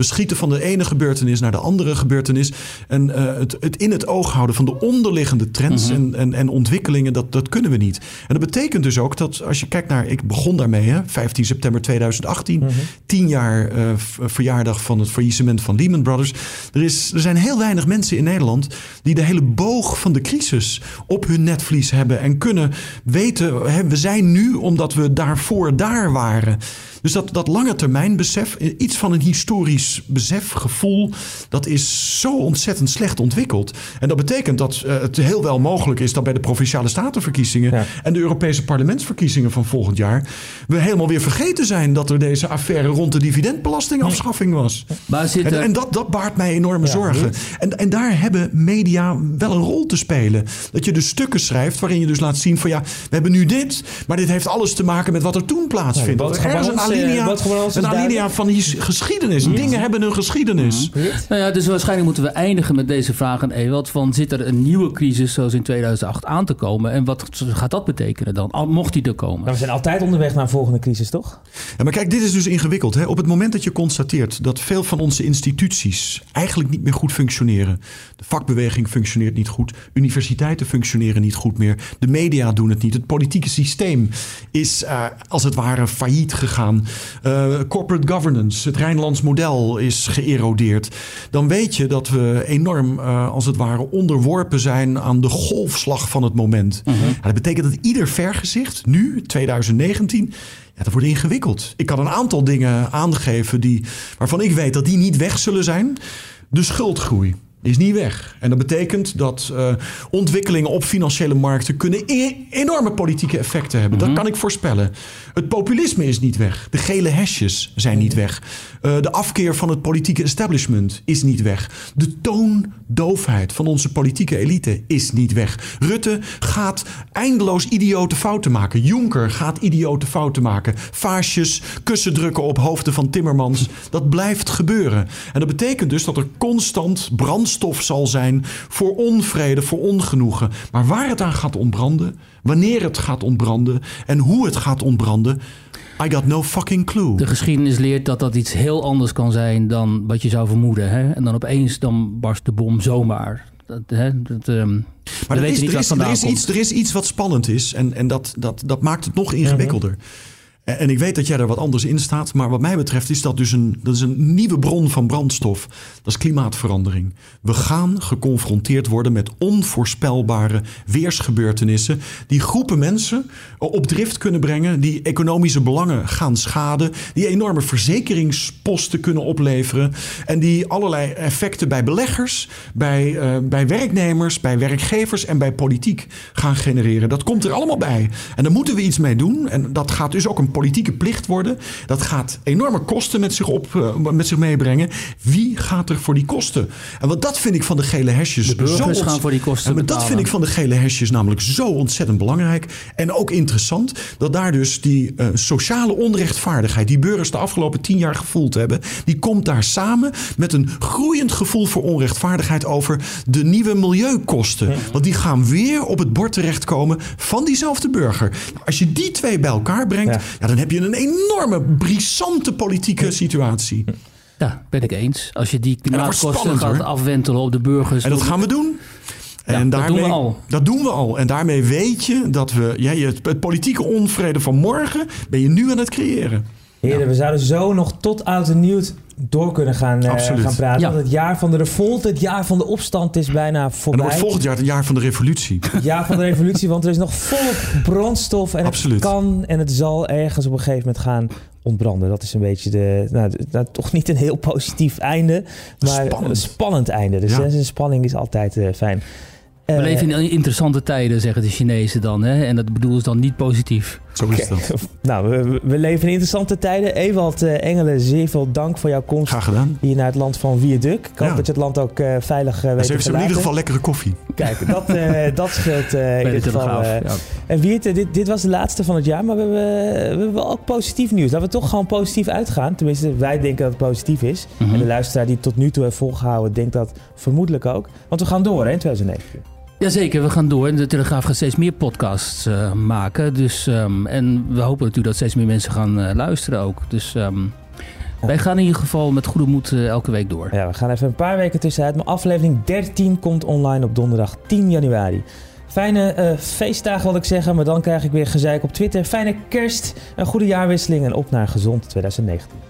We schieten van de ene gebeurtenis naar de andere gebeurtenis. En uh, het, het, in het oog houden van de onderliggende trends mhm. en, en, en, ontwikkelingen, dat, dat kunnen we niet. En dat betekent dus ook dat als je kijkt naar, ik begon daarmee, hè, 15 september 2018, mm -hmm. tien jaar uh, verjaardag van het faillissement van Lehman Brothers. Er, is, er zijn heel weinig mensen in Nederland die de hele boog van de crisis op hun netvlies hebben en kunnen weten, hè, we zijn nu omdat we daarvoor daar waren. Dus dat, dat lange termijn besef, iets van een historisch besef, gevoel, dat is zo ontzettend slecht ontwikkeld. En dat betekent dat uh, het heel wel mogelijk is dat bij de provinciale statenverkiezingen en de Europese parlementsverkiezingen van volgend jaar we helemaal weer vergeten zijn dat er deze affaire rond de dividendbelastingafschaffing was. Maar zit en, en dat, dat baart mij enorme zorgen. En, en daar hebben media wel een rol te spelen. Dat je dus stukken schrijft waarin je dus laat zien van ja, we hebben nu dit, maar dit heeft alles te maken met wat er toen plaatsvindt. Ja, alinea, een alinea van die geschiedenis. Dingen hebben een geschiedenis. Nou ja, dus waarschijnlijk moeten we eindigen met deze vraag aan Ewald. Van zit er een nieuwe crisis zoals in 2008 aan te komen? En wat gaat dat betekenen dan? Al mocht die er komen? Maar we zijn altijd onderweg naar een volgende crisis, toch? Ja, maar kijk, dit is dus ingewikkeld. Hè? Op het moment dat je constateert dat veel van onze instituties eigenlijk niet meer goed functioneren. De vakbeweging functioneert niet goed. Universiteiten functioneren niet goed meer. De media doen het niet. Het politieke systeem is uh, als het ware failliet gegaan. Uh, corporate governance, het Rijnlands model is geërodeerd. Dan weet je dat we enorm, uh, als het ware, onderworpen zijn aan de golfslag van het moment. Uh -huh. ja, dat betekent dat ieder vergezicht, nu, 2019 ja, dat wordt ingewikkeld. Ik kan een aantal dingen aangeven die, waarvan ik weet dat die niet weg zullen zijn. De schuldgroei is niet weg. En dat betekent dat uh, ontwikkelingen op financiële markten kunnen e enorme politieke effecten hebben. Mm -hmm. Dat kan ik voorspellen. Het populisme is niet weg. De gele hesjes zijn niet weg. Uh, de afkeer van het politieke establishment is niet weg. De toondoofheid van onze politieke elite is niet weg. Rutte gaat eindeloos idiote fouten maken. Juncker gaat idiote fouten maken. Vaasjes, kussen drukken op hoofden van Timmermans. Dat blijft gebeuren. En dat betekent dus dat er constant brandstof zal zijn voor onvrede, voor ongenoegen. Maar waar het aan gaat ontbranden, wanneer het gaat ontbranden en hoe het gaat ontbranden. I got no fucking clue. De geschiedenis leert dat dat iets heel anders kan zijn dan wat je zou vermoeden. Hè? En dan opeens dan barst de bom zomaar. Dat, hè, dat, um, maar er is, er, is, er, is iets, er is iets wat spannend is en, en dat, dat, dat maakt het nog ingewikkelder. En ik weet dat jij er wat anders in staat. Maar wat mij betreft is dat dus een, dat is een nieuwe bron van brandstof. Dat is klimaatverandering. We gaan geconfronteerd worden met onvoorspelbare weersgebeurtenissen. Die groepen mensen op drift kunnen brengen. Die economische belangen gaan schaden. Die enorme verzekeringsposten kunnen opleveren. En die allerlei effecten bij beleggers, bij, uh, bij werknemers, bij werkgevers en bij politiek gaan genereren. Dat komt er allemaal bij. En daar moeten we iets mee doen. En dat gaat dus ook een politieke plicht worden. Dat gaat enorme kosten met zich, op, uh, met zich meebrengen. Wie gaat er voor die kosten? En wat dat vind ik van de gele hesjes de burgers zo gaan voor die kosten en Dat vind ik van de gele hesjes namelijk zo ontzettend belangrijk. En ook interessant dat daar dus die uh, sociale onrechtvaardigheid... die burgers de afgelopen tien jaar gevoeld hebben... die komt daar samen met een groeiend gevoel voor onrechtvaardigheid... over de nieuwe milieukosten. Want die gaan weer op het bord terechtkomen van diezelfde burger. Als je die twee bij elkaar brengt... Ja. Ja, dan heb je een enorme, brisante politieke situatie. Ja, ben ik eens. Als je die klimaatkosten gaat afwentelen op de burgers. En dat gaan we doen. Ja, en dat daarmee, doen we al. Dat doen we al. En daarmee weet je dat we ja, het, het politieke onvrede van morgen ben je nu aan het creëren. Heren, ja. we zouden zo nog tot oud en nieuw door kunnen gaan, uh, gaan praten. Ja. Want het jaar van de revolte, het jaar van de opstand is bijna voorbij. En dan wordt volgend jaar het jaar van de revolutie. Het jaar van de revolutie, want er is nog volop brandstof. En Absoluut. het kan en het zal ergens op een gegeven moment gaan ontbranden. Dat is een beetje de, nou, nou toch niet een heel positief einde, maar spannend. een spannend einde. Dus ja. spanning is altijd uh, fijn. We uh, leven in interessante tijden, zeggen de Chinezen dan. Hè? En dat bedoelen ze dan niet positief. Zo is dat. Okay. nou, we, we, leven in interessante tijden. Ewald uh, Engelen, zeer veel dank voor jouw komst. Graag gedaan. Hier naar het land van Viaduc. Ik hoop ja. dat je het land ook uh, veilig uh, weet ze te heeft in ieder geval lekkere koffie. Kijk, dat, dat scheelt in ieder geval. Ja. En Wiert, dit, dit was de laatste van het jaar. Maar we hebben, we hebben wel ook positief nieuws. Laten we toch gewoon positief uitgaan. Tenminste, wij denken dat het positief is. Mm -hmm. En de luisteraar die het tot nu toe heeft volgehouden, denkt dat vermoedelijk ook. Want we gaan door hè, in 2019. Jazeker, we gaan door. De Telegraaf gaat steeds meer podcasts uh, maken. Dus, um, en we hopen natuurlijk dat steeds meer mensen gaan uh, luisteren ook. Dus um, ja. wij gaan in ieder geval met goede moed uh, elke week door. Ja, we gaan even een paar weken tussenuit. Maar aflevering 13 komt online op donderdag 10 januari. Fijne feestdagen wil ik zeggen, maar dan krijg ik weer gezeik op Twitter. Fijne kerst, een goede jaarwisseling en op naar gezond 2019.